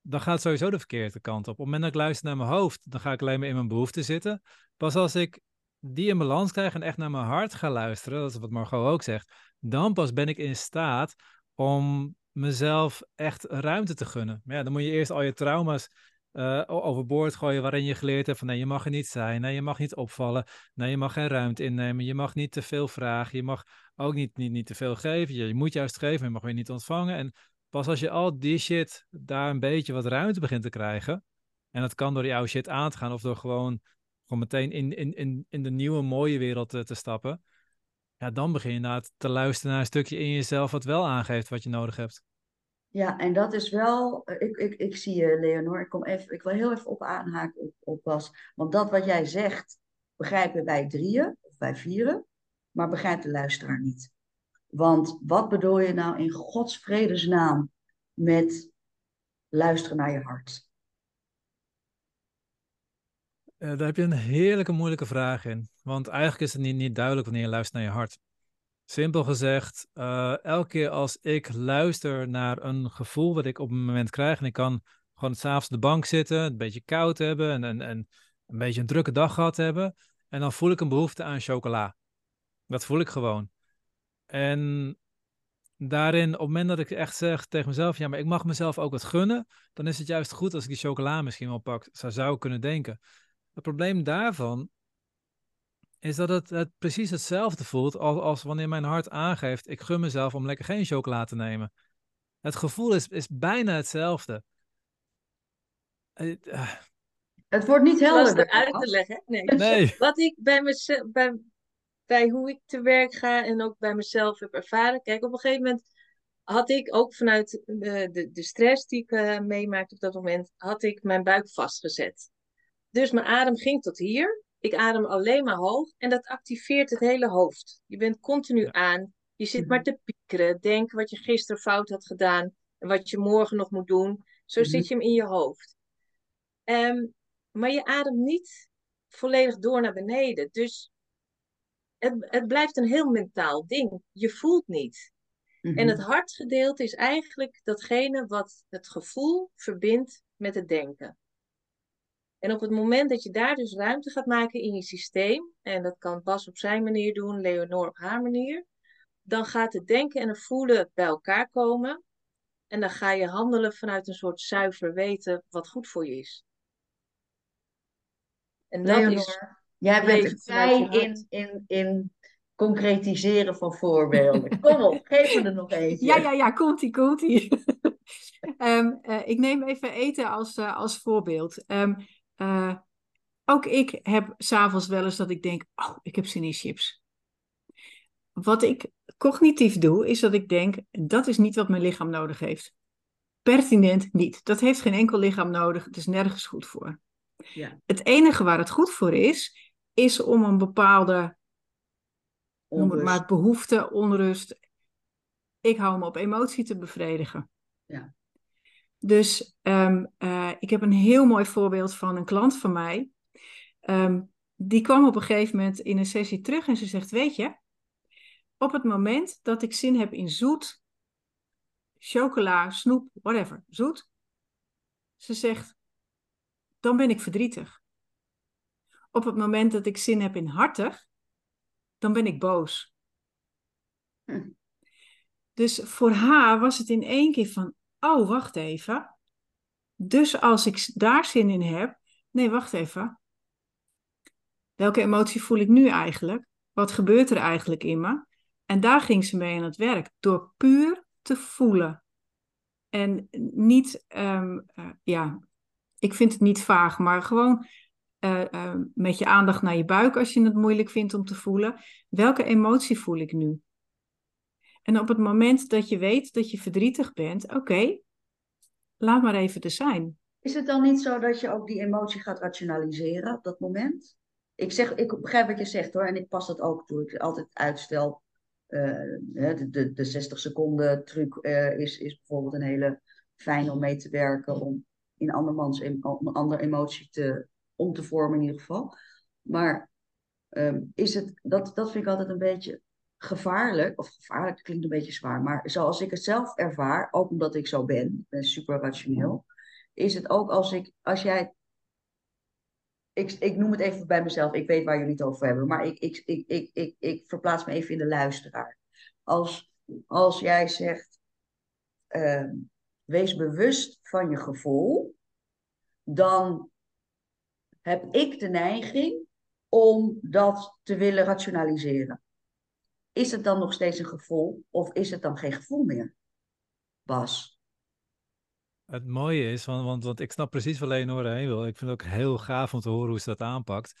dan gaat het sowieso de verkeerde kant op. Op het moment dat ik luister naar mijn hoofd, dan ga ik alleen maar in mijn behoeften zitten. Pas als ik die in balans krijg en echt naar mijn hart ga luisteren, dat is wat Margot ook zegt, dan pas ben ik in staat om mezelf echt ruimte te gunnen. Maar ja, dan moet je eerst al je trauma's uh, overboord gooien waarin je geleerd hebt van nee, je mag er niet zijn, nee, je mag niet opvallen, nee, je mag geen ruimte innemen, je mag niet te veel vragen, je mag ook niet, niet, niet te veel geven, je, moet juist geven, je mag weer niet ontvangen. En pas als je al die shit daar een beetje wat ruimte begint te krijgen, en dat kan door die oude shit aan te gaan of door gewoon, gewoon meteen in, in, in, in de nieuwe mooie wereld te, te stappen, ja, dan begin je inderdaad te luisteren naar een stukje in jezelf wat wel aangeeft wat je nodig hebt. Ja, en dat is wel, eh, ik, ik, ik zie je Leonor, ik, kom even, ik wil heel even op aanhaken op, op Bas. Want dat wat jij zegt, begrijpen wij drieën of wij vieren, maar begrijpt de luisteraar niet. Want wat bedoel je nou in Gods vredesnaam met luisteren naar je hart? Uh, daar heb je een heerlijke moeilijke vraag in. Want eigenlijk is het niet, niet duidelijk wanneer je luistert naar je hart. Simpel gezegd, uh, elke keer als ik luister naar een gevoel wat ik op een moment krijg, en ik kan gewoon s'avonds op de bank zitten, een beetje koud hebben en, en, en een beetje een drukke dag gehad hebben, en dan voel ik een behoefte aan chocola. Dat voel ik gewoon. En daarin, op het moment dat ik echt zeg tegen mezelf, ja, maar ik mag mezelf ook wat gunnen, dan is het juist goed als ik die chocola misschien wel pak. Zou zou kunnen denken. Het probleem daarvan is dat het, het precies hetzelfde voelt als, als wanneer mijn hart aangeeft, ik gun mezelf om lekker geen chocola te nemen. Het gevoel is, is bijna hetzelfde. Uh, het wordt niet helder. uit te leggen. Nee. nee. Wat ik bij, mezelf, bij, bij hoe ik te werk ga en ook bij mezelf heb ervaren. Kijk, op een gegeven moment had ik ook vanuit de, de, de stress die ik uh, meemaakte op dat moment, had ik mijn buik vastgezet. Dus mijn adem ging tot hier. Ik adem alleen maar hoog en dat activeert het hele hoofd. Je bent continu aan. Je zit maar mhm. te piekeren. Denk wat je gisteren fout had gedaan en wat je morgen nog moet doen. Zo mhm. zit je hem in je hoofd. Um, maar je ademt niet volledig door naar beneden. Dus het, het blijft een heel mentaal ding. Je voelt niet. En mhm. het hartgedeelte is eigenlijk datgene wat het gevoel verbindt met het denken. En op het moment dat je daar dus ruimte gaat maken in je systeem, en dat kan Bas op zijn manier doen, Leonor op haar manier, dan gaat het denken en het voelen bij elkaar komen. En dan ga je handelen vanuit een soort zuiver weten wat goed voor je is. En dat Leonor, is. Jij bent vrij in, in, in concretiseren van voorbeelden. Kom op, geef me er nog eentje. Ja, ja, ja, komt-ie, komt-ie. Ehm, eh, ik neem even eten als, uh, als voorbeeld. Um, uh, ook ik heb s'avonds wel eens dat ik denk, oh, ik heb zin in chips. Wat ik cognitief doe, is dat ik denk, dat is niet wat mijn lichaam nodig heeft. Pertinent niet. Dat heeft geen enkel lichaam nodig. Het is nergens goed voor. Ja. Het enige waar het goed voor is, is om een bepaalde, noem het maar, behoefte, onrust. Ik hou me op emotie te bevredigen. Ja. Dus um, uh, ik heb een heel mooi voorbeeld van een klant van mij. Um, die kwam op een gegeven moment in een sessie terug en ze zegt: Weet je, op het moment dat ik zin heb in zoet, chocola, snoep, whatever, zoet, ze zegt: Dan ben ik verdrietig. Op het moment dat ik zin heb in hartig, dan ben ik boos. Hm. Dus voor haar was het in één keer van: oh, wacht even. Dus als ik daar zin in heb, nee, wacht even. Welke emotie voel ik nu eigenlijk? Wat gebeurt er eigenlijk in me? En daar ging ze mee aan het werk, door puur te voelen. En niet, um, uh, ja, ik vind het niet vaag, maar gewoon uh, uh, met je aandacht naar je buik als je het moeilijk vindt om te voelen. Welke emotie voel ik nu? En op het moment dat je weet dat je verdrietig bent, oké, laat maar even te zijn. Is het dan niet zo dat je ook die emotie gaat rationaliseren op dat moment? ik, zeg, ik begrijp wat je zegt hoor, en ik pas dat ook toe. Ik altijd uitstel. Uh, de, de, de 60 seconden truc uh, is, is bijvoorbeeld een hele fijn om mee te werken. Om in andermans een andere emotie te, om te vormen in ieder geval. Maar um, is het, dat, dat vind ik altijd een beetje gevaarlijk. Of gevaarlijk klinkt een beetje zwaar. Maar zoals ik het zelf ervaar, ook omdat ik zo ben, ben super rationeel. Is het ook als, ik, als jij ik, ik noem het even bij mezelf, ik weet waar jullie het over hebben, maar ik, ik, ik, ik, ik, verplaats me even in de luisteraar. Als, als jij zegt, uh, wees bewust van je gevoel, dan heb ik de neiging om dat te willen rationaliseren. Is het dan nog steeds een gevoel of is het dan geen gevoel meer? Bas. Het mooie is, want, want, want ik snap precies waar Leonore heen wil. Ik vind het ook heel gaaf om te horen hoe ze dat aanpakt.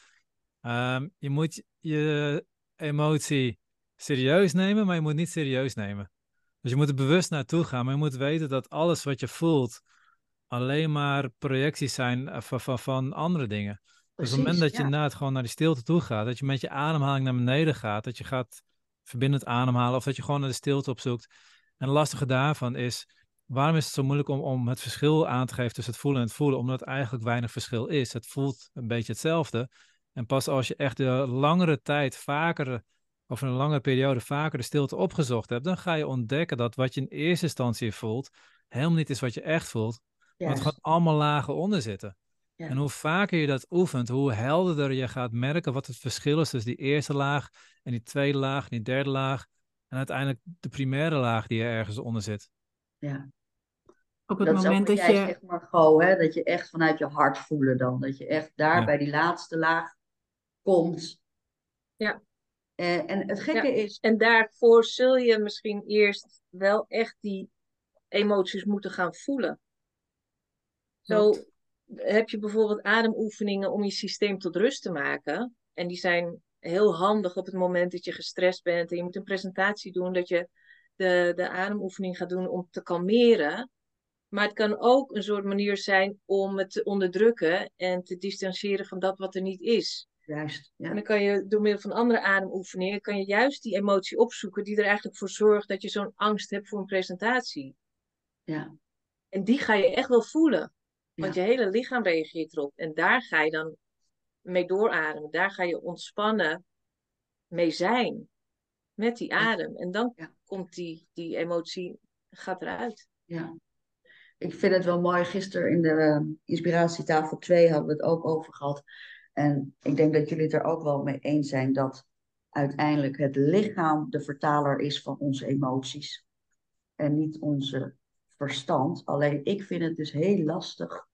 Um, je moet je emotie serieus nemen, maar je moet niet serieus nemen. Dus je moet er bewust naartoe gaan, maar je moet weten dat alles wat je voelt alleen maar projecties zijn eh, van, van, van andere dingen. dus op het moment dat je ja. gewoon naar die stilte toe gaat, dat je met je ademhaling naar beneden gaat, dat je gaat verbindend ademhalen of dat je gewoon naar de stilte opzoekt. En het lastige daarvan is, waarom is het zo moeilijk om, om het verschil aan te geven tussen het voelen en het voelen? Omdat eigenlijk weinig verschil is. Het voelt een beetje hetzelfde. En pas als je echt de langere tijd vaker, of een langere periode vaker de stilte opgezocht hebt, dan ga je ontdekken dat wat je in eerste instantie voelt, helemaal niet is wat je echt voelt. Maar het gaat allemaal lagen onder zitten. Ja. En hoe vaker je dat oefent, hoe helderder je gaat merken wat het verschil is tussen die eerste laag en die tweede laag en die derde laag. En uiteindelijk de primaire laag die er ergens onder zit. Ja. Op het dat moment dat jij je. Zegt maar gewoon, hè, dat je echt vanuit je hart voelen dan. Dat je echt daar bij die laatste laag komt. Ja. Uh, en het gekke is. En daarvoor zul je misschien eerst wel echt die emoties moeten gaan voelen. Zo heb je bijvoorbeeld ademoefeningen om je systeem tot rust te maken. En die zijn heel handig op het moment dat je gestrest bent en je moet een presentatie doen, dat je de, de ademoefening gaat doen om te kalmeren. Maar het kan ook een soort manier zijn om het te onderdrukken en te distancieren van dat wat er niet is. Juist. Ja. En dan kan je door middel van andere ademoefeningen, kan je juist die emotie opzoeken die er eigenlijk voor zorgt dat je zo'n angst hebt voor een presentatie. Ja. En die ga je echt wel voelen. Want je hele lichaam reageert erop. En daar ga je dan mee doorademen. Daar ga je ontspannen mee zijn. Met die adem. En dan ja. komt die, die emotie, gaat eruit. Ja ik vind het wel mooi. Gisteren in de uh, inspiratietafel 2 hadden we het ook over gehad. En ik denk dat jullie het er ook wel mee eens zijn dat uiteindelijk het lichaam de vertaler is van onze emoties. En niet onze verstand. Alleen ik vind het dus heel lastig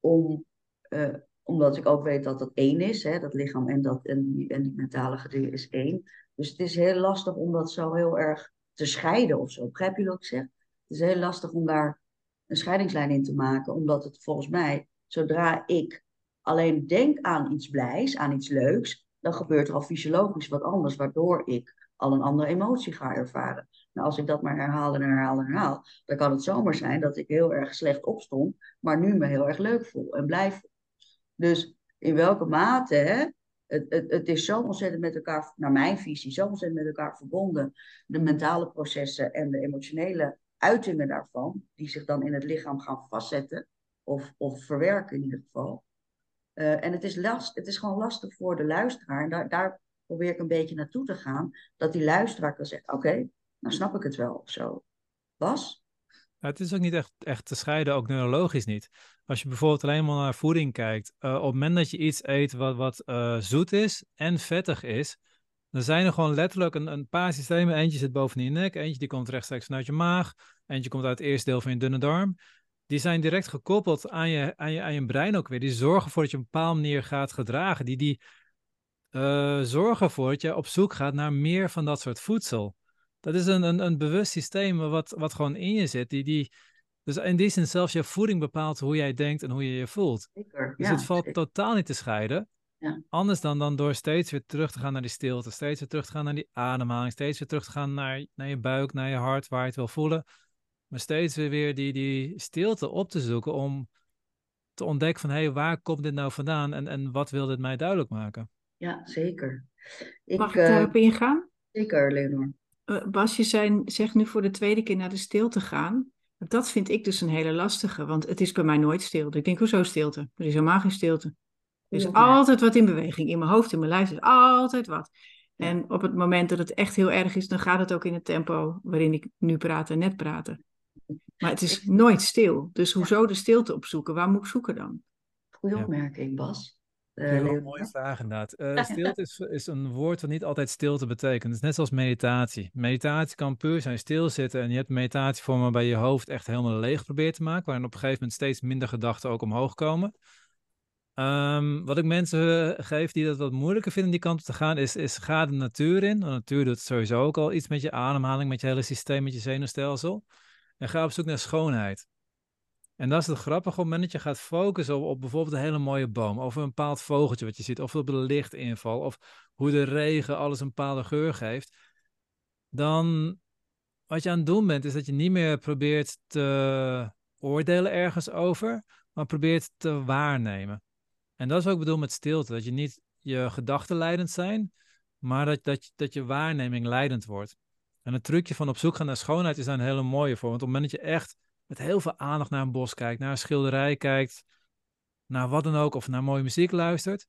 om, uh, omdat ik ook weet dat dat één is. Hè, dat lichaam en, dat, en, die, en die mentale gedeelte is één. Dus het is heel lastig om dat zo heel erg te scheiden of zo. Begrijp je wat ik zeg? Het is heel lastig om daar een scheidingslijn in te maken. Omdat het volgens mij, zodra ik alleen denk aan iets blijs, aan iets leuks, dan gebeurt er al fysiologisch wat anders, waardoor ik al een andere emotie ga ervaren. Nou, als ik dat maar herhaal en herhaal en herhaal, dan kan het zomaar zijn dat ik heel erg slecht opstond, maar nu me heel erg leuk voel en blij voel. Dus in welke mate, hè, het, het, het is zo ontzettend met elkaar, naar mijn visie, zo ontzettend met elkaar verbonden, de mentale processen en de emotionele uitingen daarvan, die zich dan in het lichaam gaan vastzetten of, of verwerken in ieder geval. Uh, en het is, last, het is gewoon lastig voor de luisteraar. En daar, daar probeer ik een beetje naartoe te gaan. Dat die luisteraar kan zeggen, oké, nou snap ik het wel of zo. Bas? Ja, het is ook niet echt, echt te scheiden, ook neurologisch niet. Als je bijvoorbeeld alleen maar naar voeding kijkt. Uh, op het moment dat je iets eet wat, wat uh, zoet is en vettig is, dan zijn er gewoon letterlijk een, een paar systemen. Eentje zit boven je nek, eentje die komt rechtstreeks vanuit je maag, eentje komt uit het eerste deel van je dunne darm. Die zijn direct gekoppeld aan je, aan je, brein ook weer. Die zorgen ervoor dat je op een bepaalde manier gaat gedragen. Die, die uh, zorgen ervoor dat je op zoek gaat naar meer van dat soort voedsel. Dat is een, een, een bewust systeem wat, wat gewoon in je zit. Die, die, dus in die zin zelfs je voeding bepaalt hoe jij denkt en hoe je je voelt. Zeker, dus ja, het valt zeker. totaal niet te scheiden. Ja. Anders dan, dan door steeds weer terug te gaan naar die stilte, steeds weer terug te gaan naar die ademhaling, steeds weer terug te gaan naar, naar je buik, naar je hart, waar je het wil voelen. Maar steeds weer, weer die, die stilte op te zoeken om te ontdekken van, hé, hey, waar komt dit nou vandaan en, en wat wil dit mij duidelijk maken? Ja, zeker. Ik, Mag ik eh, daarop ingaan? zeker, Leonor. Eh, Bas, je zijn, zegt nu voor de tweede keer naar de stilte gaan. Dat vind ik dus een hele lastige, want het is bij mij nooit stilte. Ik denk, hoezo stilte? Er is helemaal geen stilte. Er is Ja. altijd wat in beweging. In mijn hoofd, in mijn lijf is altijd wat. Ja. En op het moment dat het echt heel erg is, dan gaat het ook in het tempo waarin ik nu praat en net praten. Maar het is nooit stil. Dus hoezo de stilte opzoeken? Waar moet ik zoeken dan? Goeie opmerking, Bas. Eh, Leonor. mooie vraag inderdaad. Eh, stilte is, is een woord dat niet altijd stilte betekent. Het is net zoals meditatie. Meditatie kan puur zijn stilzitten en je hebt meditatievormen waarbij je hoofd echt helemaal leeg probeert te maken, waarin op een gegeven moment steeds minder gedachten ook omhoog komen. Ehm, wat ik mensen eh, geef die dat wat moeilijker vinden die kant op te gaan, is, is ga de natuur in. De natuur doet sowieso ook al iets met je ademhaling, met je hele systeem, met je zenuwstelsel. En ga op zoek naar schoonheid. En dat is het grappige, op het moment dat je gaat focussen op, bijvoorbeeld een hele mooie boom, of een bepaald vogeltje wat je ziet, of op de lichtinval, of hoe de regen alles een bepaalde geur geeft, dan wat je aan het doen bent, is dat je niet meer probeert te oordelen ergens over, maar probeert te waarnemen. En dat is wat ik bedoel met stilte, dat je niet je gedachten leidend zijn, maar dat, dat, dat je waarneming leidend wordt. En het trucje van op zoek gaan naar schoonheid is daar een hele mooie voor, want op het moment dat je echt met heel veel aandacht naar een bos kijkt, naar een schilderij kijkt, naar wat dan ook, of naar mooie muziek luistert,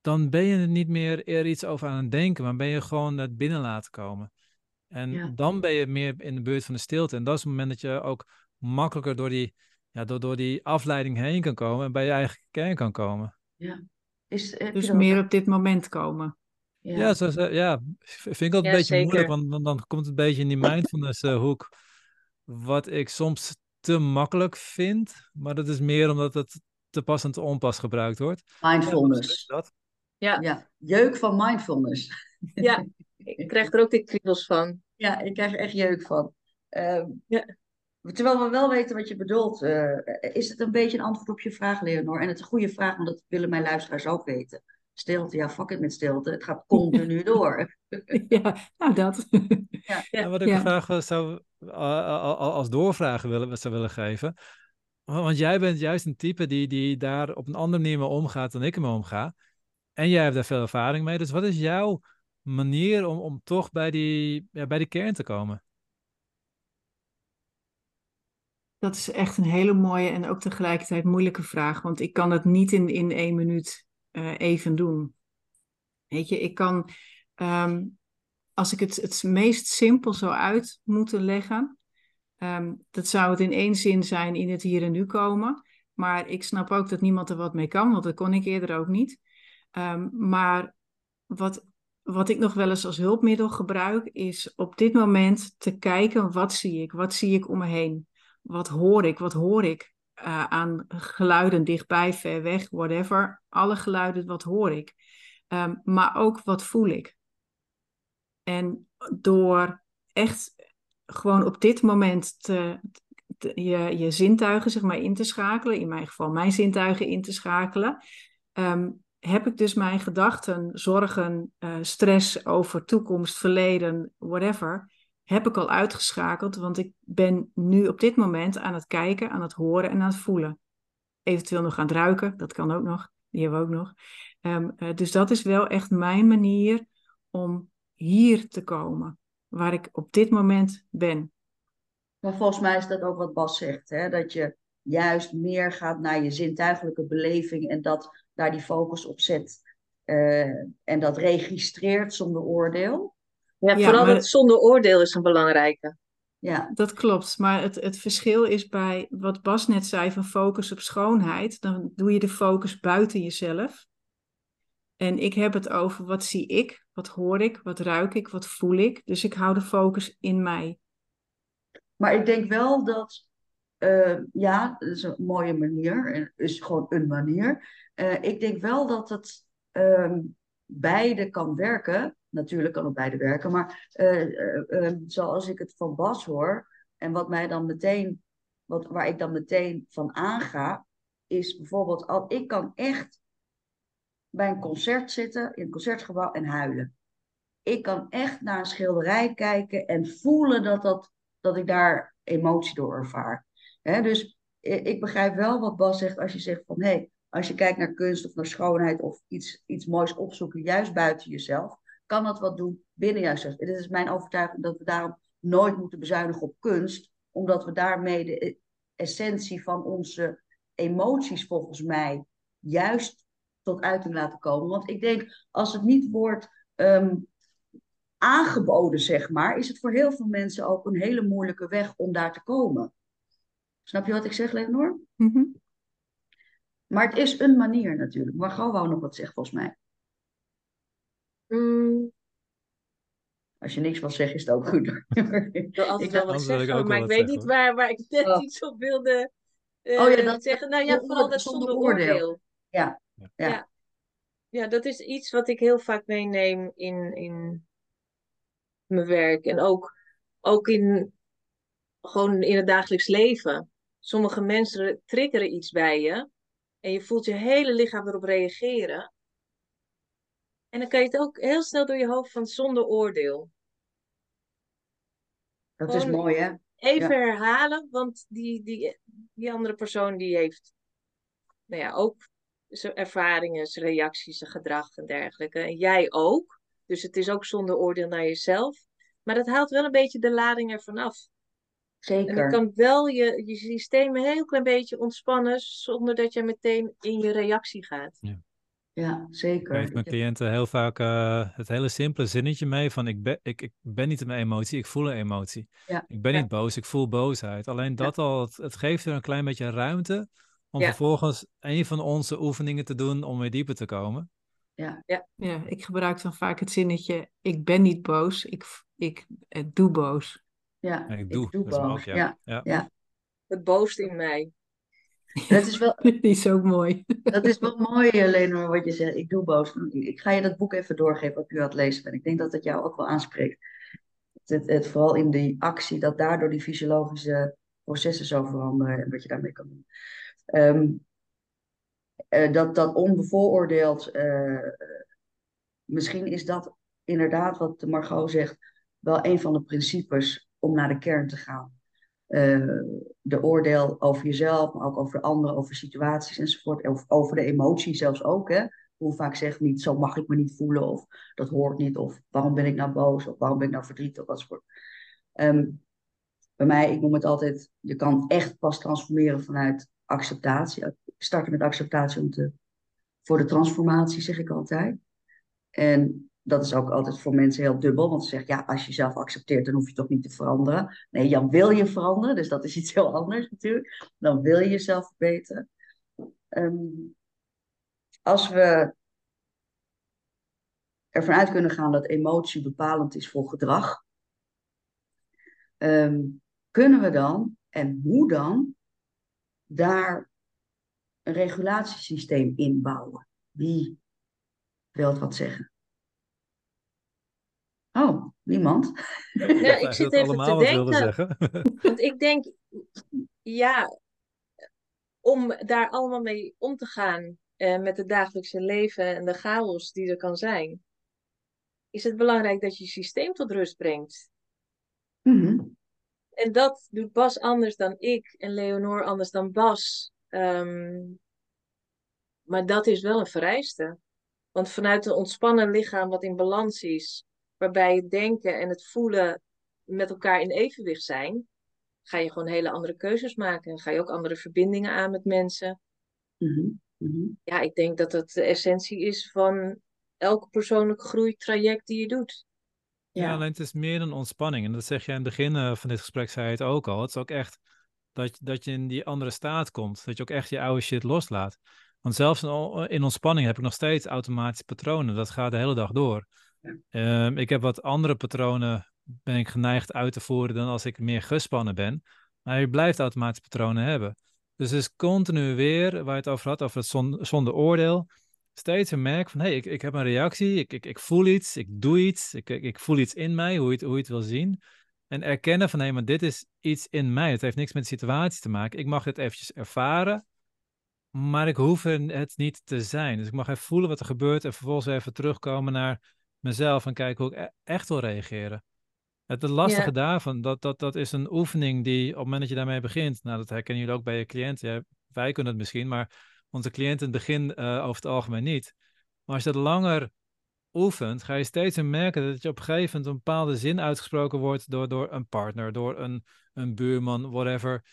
dan ben je er niet meer er iets over aan het denken, maar ben je gewoon het binnen laten komen. En Ja. dan ben je meer in de buurt van de stilte. En dat is het moment dat je ook makkelijker door die, ja, door, door die afleiding heen kan komen en bij je eigen kern kan komen. Is, heb je Dus dat- meer op dit moment komen. Ja. Ja, zo, zo- ja vind ik altijd Ja, een beetje moeilijk, want dan, dan komt het een beetje in die mindfulness eh, hoek, wat ik soms te makkelijk vind, maar dat is meer omdat het te pas en te onpas gebruikt wordt. Mindfulness. Dat. Ja, jeuk van mindfulness. Ja, ik krijg er ook de kriebels van. Ja, ik krijg er echt jeuk van. Ehm, Ja. Terwijl we wel weten wat je bedoelt, eh, is het een beetje een antwoord op je vraag, Leonor? En het is een goede vraag, want dat willen mijn luisteraars ook weten. Stilte, ja, fuck it met stilte. Het gaat continu door. ja, nou dat. Ja. En wat ik Ja. graag wel zou, a- a- als doorvragen willen, zou willen geven. wa- Want jij bent juist een type die, die daar op een andere manier mee omgaat dan ik ermee omga. En jij hebt daar veel ervaring mee. Dus wat is jouw manier om, om toch bij die, ja, bij die kern te komen? Dat is echt een hele mooie en ook tegelijkertijd moeilijke vraag, want ik kan dat niet in, in één minuut eh, even doen. Weet je, ik kan, ehm, als ik het, het meest simpel zou uit moeten leggen, ehm, dat zou het in één zin zijn in het hier en nu komen. Maar ik snap ook dat niemand er wat mee kan, want dat kon ik eerder ook niet. Ehm, maar wat, wat ik nog wel eens als hulpmiddel gebruik, is op dit moment te kijken, wat zie ik? Wat zie ik om me heen? Wat hoor ik? Wat hoor ik eh, aan geluiden dichtbij, ver weg, whatever? Alle geluiden, wat hoor ik? Ehm, maar ook wat voel ik? En door echt gewoon op dit moment te, je, je zintuigen zeg maar in te schakelen, in mijn geval mijn zintuigen in te schakelen, ehm, heb ik dus mijn gedachten, zorgen, eh, stress over toekomst, verleden, whatever, heb ik al uitgeschakeld, want ik ben nu op dit moment aan het kijken, aan het horen en aan het voelen. Eventueel nog aan het ruiken, dat kan ook nog, die hebben we ook nog. Ehm, eh, dus dat is wel echt mijn manier om hier te komen, waar ik op dit moment ben. Maar volgens mij is dat ook wat Bas zegt, hè? dat je juist meer gaat naar je zintuigelijke beleving en dat daar die focus op zet eh, en dat registreert zonder oordeel. Ja, Ja, vooral maar- dat zonder oordeel is een belangrijke. Ja, Dat klopt, maar het, het verschil is bij wat Bas net zei van focus op schoonheid, dan doe je de focus buiten jezelf. En ik heb het over wat zie ik, wat hoor ik, wat ruik ik, wat voel ik. Dus ik hou de focus in mij. maar ik denk wel dat, eh, ja, dat is een mooie manier, en is gewoon een manier. Eh, ik denk wel dat het ehm, beide kan werken. Natuurlijk kan het beide werken, maar eh, eh, eh, zoals ik het van Bas hoor, en wat mij dan meteen, wat, waar ik dan meteen van aanga, is bijvoorbeeld, al, ik kan echt bij een concert zitten, in een concertgebouw en huilen. Ik kan echt naar een schilderij kijken en voelen dat, dat, dat ik daar emotie door ervaar. Dus i- ik begrijp wel wat Bas zegt als je zegt van hé, hey, als je kijkt naar kunst of naar schoonheid of iets, iets moois opzoeken, juist buiten jezelf, kan dat wat doen binnen jezelf. Het is mijn overtuiging dat we daarom nooit moeten bezuinigen op kunst, omdat we daarmee de essentie van onze emoties volgens mij juist tot uiting laten komen. Want ik denk, als het niet wordt ehm, aangeboden, zeg maar, is het voor heel veel mensen ook een hele moeilijke weg om daar te komen. Snap je wat ik zeg, Leonor? Mm Maar het is een manier natuurlijk. Maar gewoon wou nog wat zeggen, volgens mij. Mm. Als je niks wil zeggen, is het ook goed. ik wil altijd wel wat zeggen, maar ik weet niet waar, waar ik net oh. iets op wilde uh, oh, ja, dat, zeggen. Nou ja, vooral dat zonder oordeel. Ja. Ja. ja. ja. dat is iets wat ik heel vaak meeneem in, in mijn werk. En ook, ook in, gewoon in het dagelijks leven. Sommige mensen triggeren iets bij je. En je voelt je hele lichaam erop reageren. En dan kan je het ook heel snel door je hoofd van zonder oordeel. Dat is mooi, hè? Even herhalen, want die, die, die andere persoon die heeft nou ja, ook zijn ervaringen, zijn reacties, zijn gedrag en dergelijke. En jij ook. Dus het is ook zonder oordeel naar jezelf. Maar dat haalt wel een beetje de lading ervan af. Zeker. En je kan wel je, je systeem een heel klein beetje ontspannen zonder dat je meteen in je reactie gaat. Ja. Ja, zeker. Ik geef mijn cliënten heel vaak uh, het hele simpele zinnetje mee van ik ben, ik, ik ben niet een emotie, ik voel een emotie. Ja. Ik ben niet boos, ik voel boosheid. Alleen dat al, het, het, geeft er een klein beetje ruimte om vervolgens een van onze oefeningen te doen om weer dieper te komen. Ja. Ja. ja, ik gebruik dan vaak het zinnetje ik ben niet boos, ik, ik, ik doe boos. Ja, ik doe, ik doe boos. Ook, ja. Ja. ja. Het boost in mij. Dat is wel. Die is ook mooi. Dat is wel mooi, Lenor, wat je zegt. Ik doe boos. Ik ga je dat boek even doorgeven wat u aan het lezen bent. Ik denk dat het jou ook wel aanspreekt. Het, het, vooral in die actie, dat daardoor die fysiologische processen zo veranderen en wat je daarmee kan doen. Um, dat, dat onbevooroordeeld, uh, misschien is dat inderdaad wat Margot zegt, wel een van de principes om naar de kern te gaan. Uh, de oordeel over jezelf, maar ook over anderen, over situaties enzovoort. Of over de emotie zelfs ook. Hè? Hoe vaak zeg niet, zo mag ik me niet voelen, of dat hoort niet, of waarom ben ik nou boos, of waarom ben ik nou verdrietig, enzovoort. Um, bij mij, ik noem het altijd, je kan echt pas transformeren vanuit acceptatie. Starten met acceptatie om te, voor de transformatie, zeg ik altijd. En dat is ook altijd voor mensen heel dubbel, want ze zeggen, ja, als je jezelf accepteert, dan hoef je toch niet te veranderen. Nee, dan wil je veranderen, dus dat is iets heel anders natuurlijk. Dan wil je jezelf verbeteren. Um, als we ervan uit kunnen gaan dat emotie bepalend is voor gedrag, um, kunnen we dan, en hoe dan, daar een regulatiesysteem inbouwen? Wie wil wat zeggen? Oh, niemand? Ja, ik zit even te denken. Want ik denk, ja, om daar allemaal mee om te gaan eh, met het dagelijkse leven en de chaos die er kan zijn, is het belangrijk dat je je systeem tot rust brengt. Mhm. En dat doet Bas anders dan ik en Leonor anders dan Bas. Ehm, maar dat is wel een vereiste. Want vanuit een ontspannen lichaam wat in balans is, waarbij het denken en het voelen met elkaar in evenwicht zijn, ga je gewoon hele andere keuzes maken. En ga je ook andere verbindingen aan met mensen. Mhm, mhm. Ja, ik denk dat dat de essentie is van elke persoonlijke groeitraject die je doet. Ja. alleen het is meer een ontspanning. En dat zeg je in het begin eh, van dit gesprek, zei je het ook al. Het is ook echt dat, dat je in die andere staat komt. Dat je ook echt je oude shit loslaat. Want zelfs in ontspanning heb ik nog steeds automatische patronen. Dat gaat de hele dag door. Ehm, ik heb wat andere patronen ben ik geneigd uit te voeren dan als ik meer gespannen ben. Maar je blijft automatische patronen hebben. Dus het is continu weer, waar je het over had, over het zonder oordeel. Steeds een merk van, hé, hey, ik, ik heb een reactie, ik, ik, ik voel iets, ik doe iets, ik, ik, ik voel iets in mij, hoe je, het, hoe je het wil zien. En erkennen van, hé, hey, maar dit is iets in mij. Het heeft niks met de situatie te maken. Ik mag dit eventjes ervaren, maar ik hoef het niet te zijn. Dus ik mag even voelen wat er gebeurt en vervolgens even terugkomen naar mezelf en kijken hoe ik e-, echt wil reageren. Het lastige daarvan, dat, dat, dat is een oefening die op het moment dat je daarmee begint, nou dat herkennen jullie ook bij je cliënten, ja, wij kunnen het misschien, maar onze cliënten in het begin uh, over het algemeen niet. Maar als je dat langer oefent, ga je steeds meer merken dat je op een gegeven moment een bepaalde zin uitgesproken wordt door, door een partner, door een, een buurman, whatever.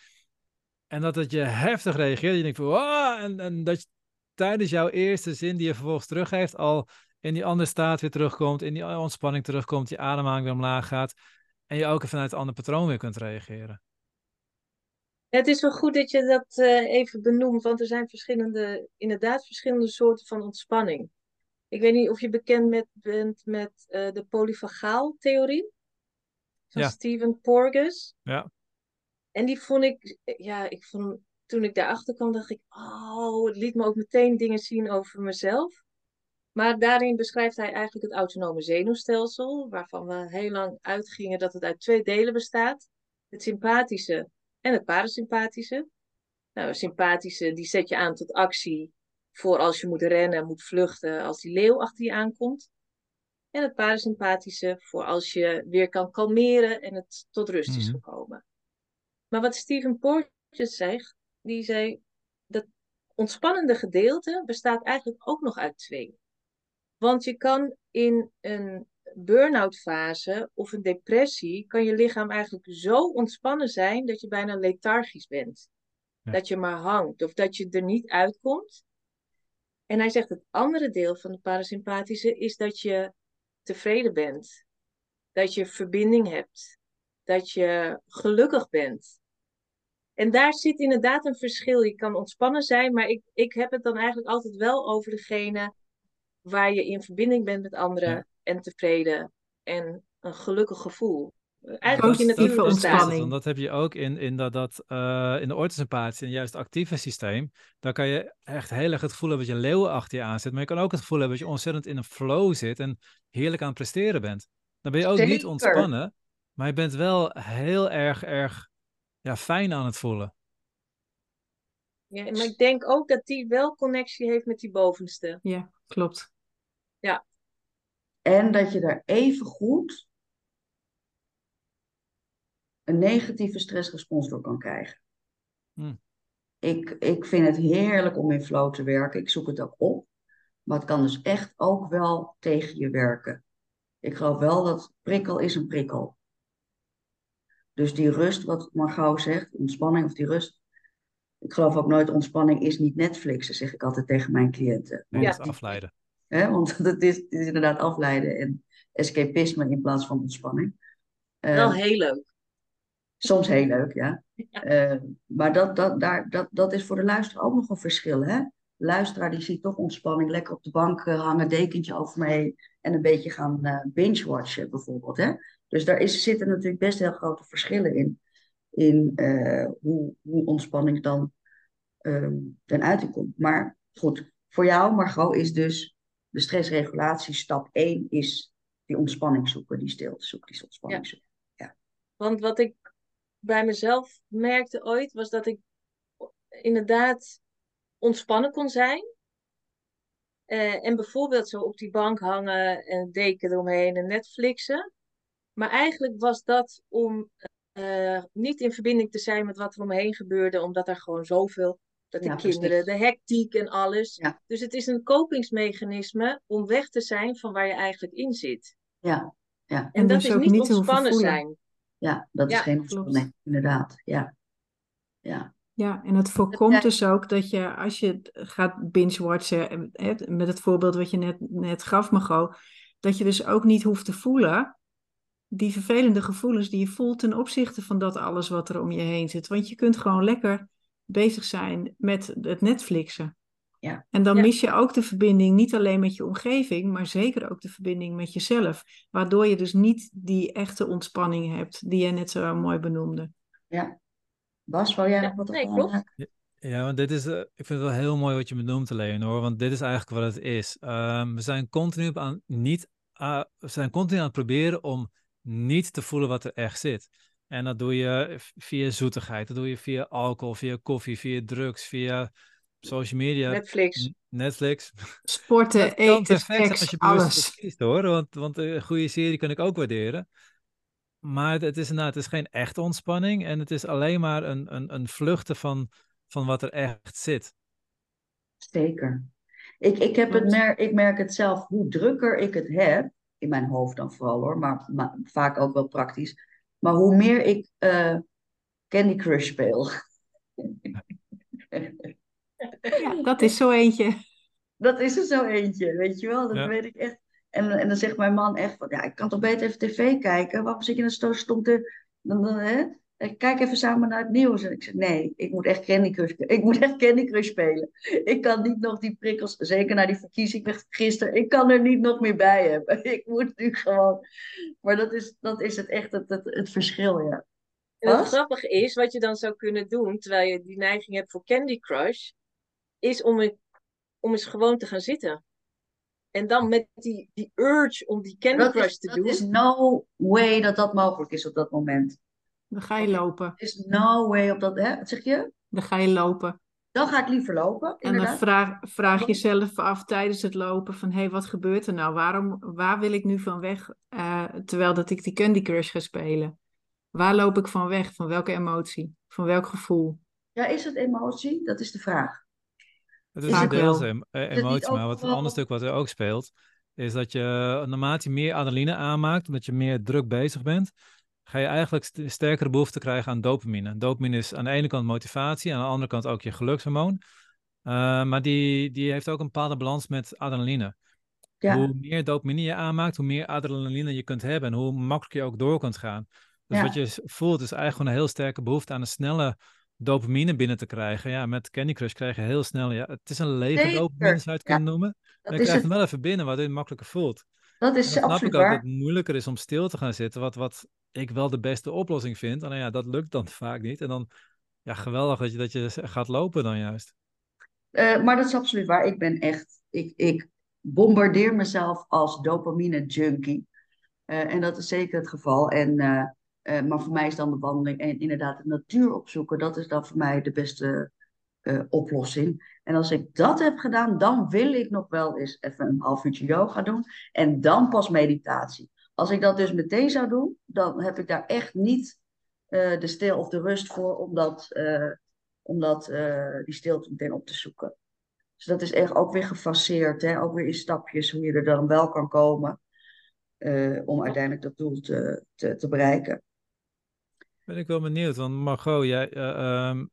En dat het je heftig reageert. Je denkt van, wow, en, en dat je tijdens jouw eerste zin die je vervolgens teruggeeft, al in die andere staat weer terugkomt, in die ontspanning terugkomt, je ademhaling weer omlaag gaat. En je ook vanuit een ander patroon weer kunt reageren. Het is wel goed dat je dat uh, even benoemt, want er zijn verschillende, inderdaad verschillende soorten van ontspanning. Ik weet niet of je bekend met, bent met uh, de polyfagaal-theorie van Ja. Stephen Porges. Ja. En die vond ik, ja, ik vond, toen ik daarachter kwam, dacht ik, oh, het liet me ook meteen dingen zien over mezelf. Maar daarin beschrijft hij eigenlijk het autonome zenuwstelsel, waarvan we heel lang uitgingen dat het uit twee delen bestaat. Het sympathische en het parasympathische. Nou, het sympathische, die zet je aan tot actie voor als je moet rennen, moet vluchten, als die leeuw achter je aankomt. En het parasympathische voor als je weer kan kalmeren en het tot rust is Mhm. gekomen. Maar wat Stephen Porges zegt, die zei, dat ontspannende gedeelte bestaat eigenlijk ook nog uit twee. Want je kan in een burn-out fase of een depressie, kan je lichaam eigenlijk zo ontspannen zijn dat je bijna lethargisch bent. Ja. Dat je maar hangt of dat je er niet uitkomt. En hij zegt het andere deel van de parasympathische is dat je tevreden bent. Dat je verbinding hebt. Dat je gelukkig bent. En daar zit inderdaad een verschil. Je kan ontspannen zijn, maar ik, ik heb het dan eigenlijk altijd wel over degene waar je in verbinding bent met anderen Ja. en tevreden en een gelukkig gevoel. Eigenlijk in het dat, ontspanning. want dat heb je ook in, in, dat, dat, eh, in de orthosympathie en juist het actieve systeem. Daar kan je echt heel erg het gevoel hebben dat je een leeuw achter je aan zit. Maar je kan ook het gevoel hebben dat je ontzettend in een flow zit en heerlijk aan het presteren bent. Dan ben je ook niet ontspannen, maar je bent wel heel erg, erg ja, fijn aan het voelen. Ja, maar ik denk ook dat die wel connectie heeft met die bovenste. Ja, klopt. En dat je daar even goed een negatieve stressrespons door kan krijgen. Hmm. Ik, ik vind het heerlijk om in flow te werken. Ik zoek het ook op. Maar het kan dus echt ook wel tegen je werken. Ik geloof wel dat prikkel is een prikkel. Dus die rust, wat Margot zegt, ontspanning of die rust. Ik geloof ook nooit ontspanning is niet Netflixen, zeg ik altijd tegen mijn cliënten. Nee, Ja. dat is afleiden. Hè? Want het is, het is inderdaad afleiden en escapisme in plaats van ontspanning. Eh, Wel heel leuk. soms heel leuk, ja. Ja. Eh, maar dat, dat, daar, dat, dat is voor de luisteraar ook nog een verschil. Hè? De luisteraar die ziet toch ontspanning, lekker op de bank eh, hangen, dekentje over me heen en een beetje gaan eh, binge-watchen bijvoorbeeld. Hè? Dus daar is, zitten natuurlijk best heel grote verschillen in, in eh, hoe, hoe ontspanning dan ehm ten uiting komt. Maar goed, voor jou Margot is dus de stressregulatie stap 1 is die ontspanning zoeken, die stilte zoeken, die ontspanning zoeken. Want wat ik bij mezelf merkte ooit, was dat ik inderdaad ontspannen kon zijn. Eh, en bijvoorbeeld zo op die bank hangen en deken eromheen en Netflixen. Maar eigenlijk was dat om eh, niet in verbinding te zijn met wat er omheen gebeurde, omdat er gewoon zoveel, dat de Ja, precies. kinderen, de hectiek en alles. Ja. Dus het is een kopingsmechanisme om weg te zijn van waar je eigenlijk in zit. Ja, ja. En, En dat dus is niet ontspannen zijn. Ja, dat is geen klopt. ontspanning, inderdaad. Ja. Ja. Ja, en het voorkomt Ja. dus ook dat je als je gaat binge-watchen, eh, hè, met het voorbeeld wat je net, net gaf, Margot, dat je dus ook niet hoeft te voelen die vervelende gevoelens die je voelt ten opzichte van dat alles wat er om je heen zit. Want je kunt gewoon lekker bezig zijn met het Netflixen. Ja. En dan Ja. mis je ook de verbinding niet alleen met je omgeving, maar zeker ook de verbinding met jezelf. Waardoor je dus niet die echte ontspanning hebt die jij net zo mooi benoemde. ja. Bas, wil jij Ja, nog wat nee, op klopt. Ja, want dit is, eh, ik vind het wel heel mooi wat je benoemt, Leonor, want dit is eigenlijk wat het is. Ehm, we zijn continu aan niet, ah, we zijn continu aan het proberen om niet te voelen wat er echt zit. En dat doe je via zoetigheid, dat doe je via alcohol, via koffie, via drugs, via social media, Netflix. Netflix. Sporten, Dat eten, perfect als je alles. kiest hoor, want, want een goede serie kan ik ook waarderen. Maar het, het is inderdaad, het is geen echte ontspanning en het is alleen maar een, een, een vluchten van, van wat er echt zit. Zeker. Ik, ik, heb het mer ik merk het zelf, hoe drukker ik het heb, in mijn hoofd dan vooral hoor, maar, maar vaak ook wel praktisch. Maar hoe meer ik uh, Candy Crush speel. Ja, dat is zo eentje. Dat is er zo eentje, weet je wel. Dat Ja. weet ik echt. En, en dan zegt mijn man echt van, ja, ik kan toch beter even tv kijken? Waarom zit je dan zo stom te... Dan, dan, hè? Kijk even samen naar het nieuws. En ik zeg, nee, ik moet echt Candy Crush, ik moet echt Candy Crush spelen. Ik kan niet nog die prikkels, zeker na die verkiezing gisteren, ik kan er niet nog meer bij hebben. Ik moet nu gewoon... Maar dat is, dat is het echt het, het, het verschil, ja. En het Wat? grappige is, wat je dan zou kunnen doen, terwijl je die neiging hebt voor Candy Crush, is om, een- om eens gewoon te gaan zitten. En dan met die, die urge om die Candy Crush te dat doen. is no way dat dat mogelijk is op dat moment. Dan ga je lopen. Is no way op dat... Hè? Wat zeg je? Dan ga je lopen. Dan ga ik liever lopen, En dan inderdaad. vraag, vraag jezelf af tijdens het lopen van... hé, hey, wat gebeurt er nou? Waarom, waar wil ik nu van weg eh, terwijl dat ik die Candy Crush ga spelen? Waar loop ik van weg? Van welke emotie? Van welk gevoel? Ja, is het emotie? Dat is de vraag. Het Is is het deels wel? emotie, maar wat een ander stuk wat er ook speelt, is dat je naarmate je meer adrenaline aanmaakt, omdat je meer druk bezig bent, ga je eigenlijk st- sterkere behoefte krijgen aan dopamine. Dopamine is aan de ene kant motivatie, aan de andere kant ook je gelukshormoon. Eh, maar die, die heeft ook een bepaalde balans met adrenaline. Ja. Hoe meer dopamine je aanmaakt, hoe meer adrenaline je kunt hebben en hoe makkelijker je ook door kunt gaan. Dus Ja. wat je voelt is eigenlijk gewoon een heel sterke behoefte aan een snelle dopamine binnen te krijgen. Ja, met Candy Crush krijg je heel snel, ja, het is een lege Zeker. dopamine zou je het Ja. kunnen noemen. En je krijgt het, hem wel even binnen, waardoor je het makkelijker voelt. Dat is snap absoluut ik ook waar. dat het moeilijker is om stil te gaan zitten, wat, wat ik wel de beste oplossing vind. En ja, dat lukt dan vaak niet. En dan, ja, geweldig dat je, dat je gaat lopen dan juist. Eh, maar dat is absoluut waar. Ik ben echt, ik, ik bombardeer mezelf als dopamine junkie. Eh, en dat is zeker het geval. En, eh, maar voor mij is dan de wandeling en inderdaad de natuur opzoeken, dat is dan voor mij de beste eh, oplossing. En als ik dat heb gedaan, dan wil ik nog wel eens even een half uurtje yoga doen. En dan pas meditatie. Als ik dat dus meteen zou doen, dan heb ik daar echt niet eh, de stil of de rust voor om, dat, eh, die stilte meteen op te zoeken. Dus dat is echt ook weer gefaseerd, hè? ook weer in stapjes, hoe je er dan wel kan komen om uiteindelijk dat doel te, te, te bereiken. Ben ik wel benieuwd, want Margot, jij, eh, ehm,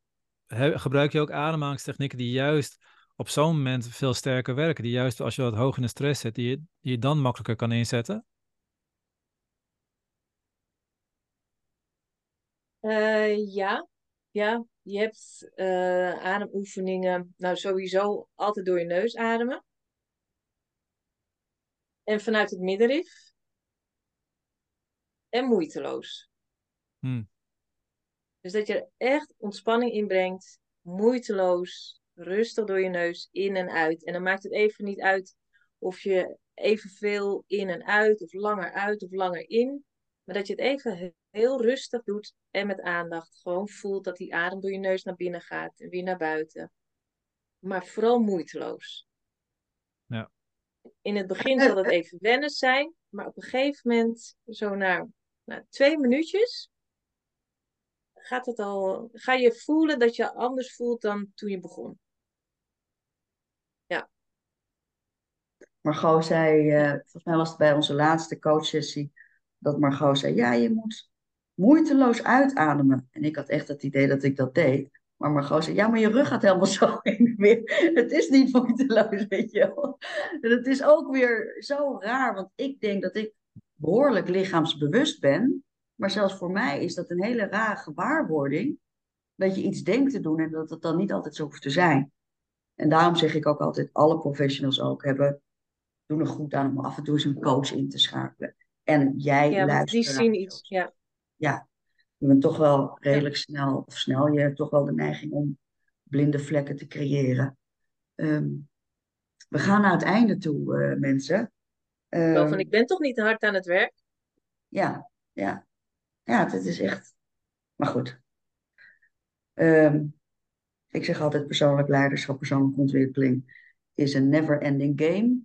he- gebruik je ook ademhalingstechnieken die juist op zo'n moment veel sterker werken, die juist als je wat hoog in de stress zit, die je, die je dan makkelijker kan inzetten? Eh, ja. ja, je hebt eh, ademoefeningen. Nou, sowieso altijd door je neus ademen. En vanuit het middenrif. En moeiteloos. Hmm. Dus dat je er echt ontspanning in brengt. Moeiteloos. Rustig door je neus in en uit. En dan maakt het even niet uit of je evenveel in en uit, of langer uit of langer in. Maar dat je het even he- heel rustig doet en met aandacht. Gewoon voelt dat die adem door je neus naar binnen gaat en weer naar buiten. Maar vooral moeiteloos. Ja. In het begin zal dat even wennen zijn, maar op een gegeven moment, zo na, na twee minuutjes, gaat het al, ga je voelen dat je anders voelt dan toen je begon. Margot zei, eh, volgens mij was het bij onze laatste coachsessie, dat Margot zei, ja, je moet moeiteloos uitademen. En ik had echt het idee dat ik dat deed. Maar Margot zei, ja, maar je rug gaat helemaal zo weer. Het is niet moeiteloos, weet je wel. En het is ook weer zo raar, want ik denk dat ik behoorlijk lichaamsbewust ben. Maar zelfs voor mij is dat een hele rare gewaarwording. Dat je iets denkt te doen en dat het dan niet altijd zo hoeft te zijn. En daarom zeg ik ook altijd, alle professionals ook hebben, doen er goed aan om af en toe eens een coach in te schakelen. En jij Ja, die luistert zien iets. Ja. ja, je bent toch wel redelijk snel, of snel, je hebt toch wel de neiging om blinde vlekken te creëren. Ehm, we gaan naar het einde toe, eh, mensen. Ehm, van, ik ben toch niet hard aan het werk? ja, ja, ja, het is echt. Maar goed. Ehm, ik zeg altijd: persoonlijk leiderschap, persoonlijke ontwikkeling is een never-ending game.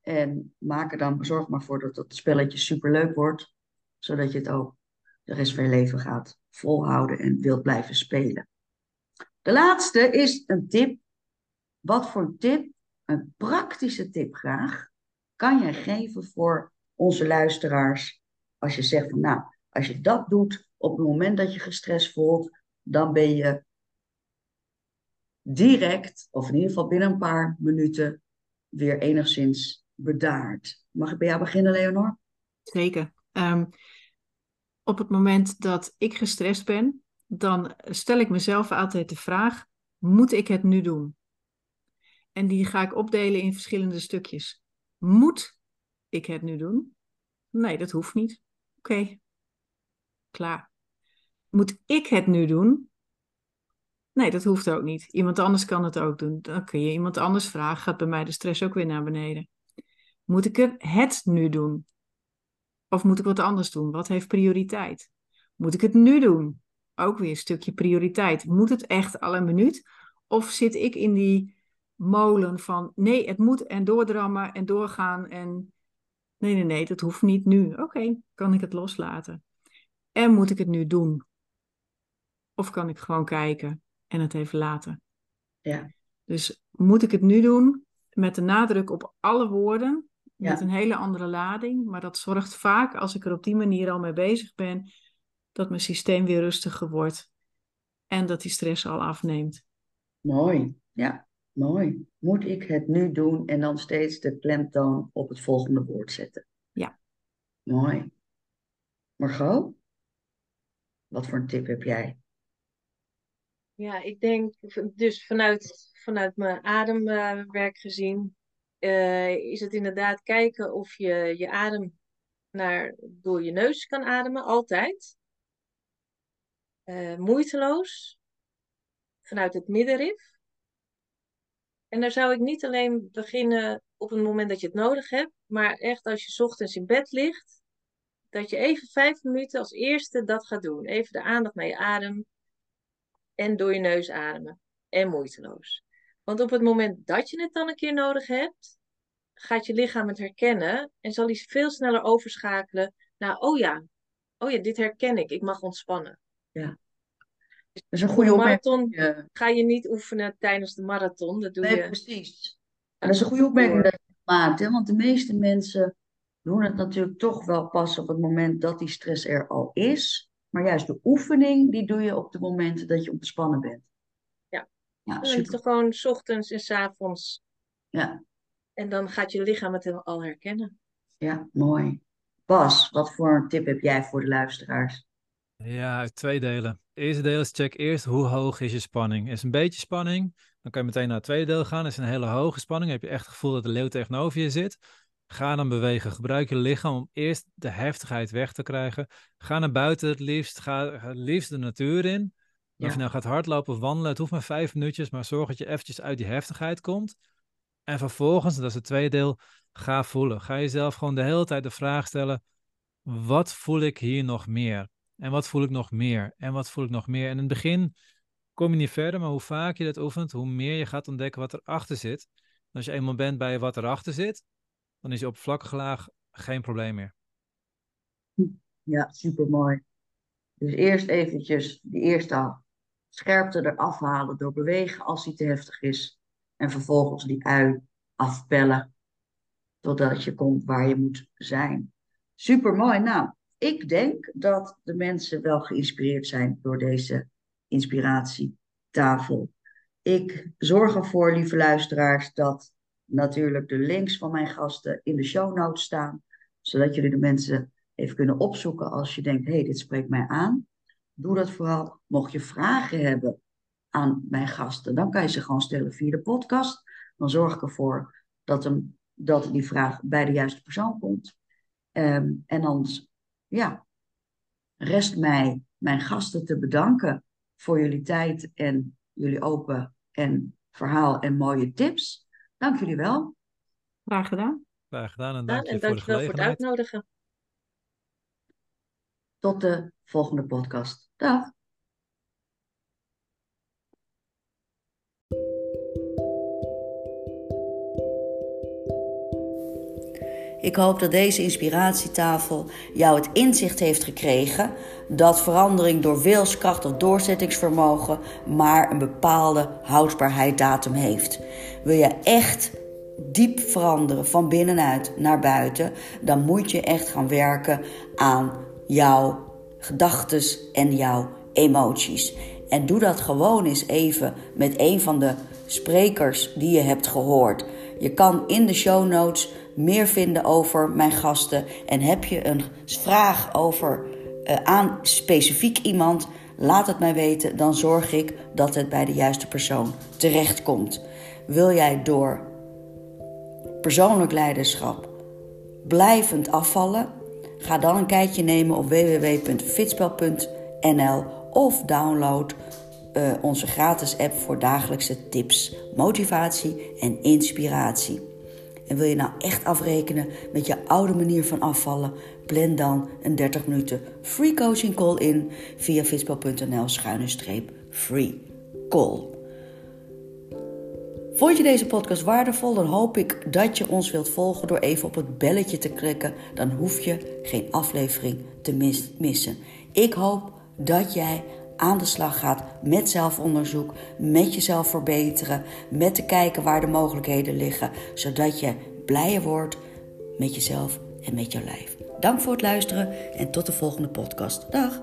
En maak er dan, zorg maar voor dat dat spelletje superleuk wordt, zodat je het ook de rest van je leven gaat volhouden en wilt blijven spelen. De laatste is een tip wat voor tip, een praktische tip graag, kan jij geven voor onze luisteraars? Als je zegt van nou, als je dat doet op het moment dat je gestrest voelt, dan ben je direct, of in ieder geval binnen een paar minuten, weer enigszins bedaard. Mag ik bij jou beginnen, Leonor? Zeker. Ehm, op het moment dat ik gestrest ben, dan stel ik mezelf altijd de vraag: moet ik het nu doen? En die ga ik opdelen in verschillende stukjes. Moet ik het nu doen? Nee, dat hoeft niet. Oké, klaar. Moet ik het nu doen? Nee, dat hoeft ook niet. Iemand anders kan het ook doen. Dan kun je iemand anders vragen. Gaat bij mij de stress ook weer naar beneden. Moet ik het nu doen? Of moet ik wat anders doen? Wat heeft prioriteit? Moet ik het nu doen? Ook weer een stukje prioriteit. Moet het echt al een minuut? Of zit ik in die molen van nee, het moet en doordrammen en doorgaan en nee, nee, nee, dat hoeft niet nu. Oké, kan ik het loslaten? En moet ik het nu doen? Of kan ik gewoon kijken en het even laten? Ja. Dus moet ik het nu doen met de nadruk op alle woorden, met een hele andere lading, maar dat zorgt vaak, als ik er op die manier al mee bezig ben, dat mijn systeem weer rustiger wordt en dat die stress al afneemt. Mooi, ja, mooi. Moet ik het nu doen en dan steeds de klemtoon op het volgende woord zetten? Ja. Mooi. Margot, wat voor een tip heb jij? Ja, ik denk dus vanuit, vanuit mijn ademwerk gezien, uh, is het inderdaad kijken of je je adem naar, door je neus kan ademen, altijd. Uh, moeiteloos, vanuit het middenrif. En daar zou ik niet alleen beginnen op het moment dat je het nodig hebt, maar echt als je ochtends in bed ligt, dat je even vijf minuten als eerste dat gaat doen. Even de aandacht naar je adem en door je neus ademen. En moeiteloos. Want op het moment dat je het dan een keer nodig hebt, gaat je lichaam het herkennen en zal hij veel sneller overschakelen naar, oh ja, oh ja, dit herken ik, ik mag ontspannen. Ja. Dat is een goede marathon ga je niet oefenen tijdens de marathon. Dat doe nee, je... precies. En dat is een goede opmerking dat je maakt, hè? want de meeste mensen doen het natuurlijk toch wel pas op het moment dat die stress er al is. Maar juist de oefening, die doe je op de momenten dat je ontspannen bent. Ja, ja dan super. gewoon s ochtends en s avonds. Ja. En dan gaat je lichaam het al herkennen. Ja, mooi. Bas, wat voor een tip heb jij voor de luisteraars? Ja, uit twee delen. Eerste deel is check eerst hoe hoog is je spanning. Is een beetje spanning, dan kan je meteen naar het tweede deel gaan. Is een hele hoge spanning, heb je echt het gevoel dat de leeuw tegenover je zit. Ga dan bewegen. Gebruik je lichaam om eerst de heftigheid weg te krijgen. Ga naar buiten het liefst. Ga het liefst de natuur in. Of je nou gaat hardlopen of wandelen, het hoeft maar vijf minuutjes, maar zorg dat je eventjes uit die heftigheid komt. En vervolgens, dat is het tweede deel, ga voelen. Ga jezelf gewoon de hele tijd de vraag stellen: wat voel ik hier nog meer? En wat voel ik nog meer? En wat voel ik nog meer? En in het begin kom je niet verder, maar hoe vaak je dat oefent, hoe meer je gaat ontdekken wat erachter zit. En als je eenmaal bent bij wat erachter zit, dan is je oppervlakkige laag geen probleem meer. Ja, supermooi. Dus eerst eventjes die eerste scherpte eraf halen door bewegen als die te heftig is. En vervolgens die ui afpellen totdat je komt waar je moet zijn. Supermooi. Nou, ik denk dat de mensen wel geïnspireerd zijn door deze inspiratietafel. Ik zorg ervoor, lieve luisteraars, dat natuurlijk de links van mijn gasten in de show notes staan, zodat jullie de mensen even kunnen opzoeken als je denkt, hey, dit spreekt mij aan. Doe dat vooral. Mocht je vragen hebben aan mijn gasten, dan kan je ze gewoon stellen via de podcast. Dan zorg ik ervoor dat, hem, dat die vraag bij de juiste persoon komt. Ehm, en dan, ja, rest mij mijn gasten te bedanken voor jullie tijd en jullie open en verhaal en mooie tips. Dank jullie wel. Graag gedaan. Graag gedaan en dank je en voor de gelegenheid. voor het uitnodigen. Tot de volgende podcast. Dag. Ik hoop dat deze inspiratietafel jou het inzicht heeft gekregen dat verandering door wilskracht of doorzettingsvermogen maar een bepaalde houdbaarheidsdatum heeft. Wil je echt diep veranderen van binnenuit naar buiten, dan moet je echt gaan werken aan jouw gedachten en jouw emoties. En doe dat gewoon eens even met een van de sprekers die je hebt gehoord. Je kan in de show notes meer vinden over mijn gasten. En heb je een vraag over uh, aan specifiek iemand, laat het mij weten. Dan zorg ik dat het bij de juiste persoon terechtkomt. Wil jij door persoonlijk leiderschap blijvend afvallen? Ga dan een kijkje nemen op www.fitspel.nl of download uh, onze gratis app voor dagelijkse tips, motivatie en inspiratie. En wil je nou echt afrekenen met je oude manier van afvallen? Plan dan een 30 minuten free coaching call in via fitspel.nl schuine free call. Vond je deze podcast waardevol? Dan hoop ik dat je ons wilt volgen door even op het belletje te klikken. Dan hoef je geen aflevering te missen. Ik hoop dat jij aan de slag gaat met zelfonderzoek, met jezelf verbeteren, met te kijken waar de mogelijkheden liggen, zodat je blijer wordt met jezelf en met jouw lijf. Dank voor het luisteren en tot de volgende podcast. Dag!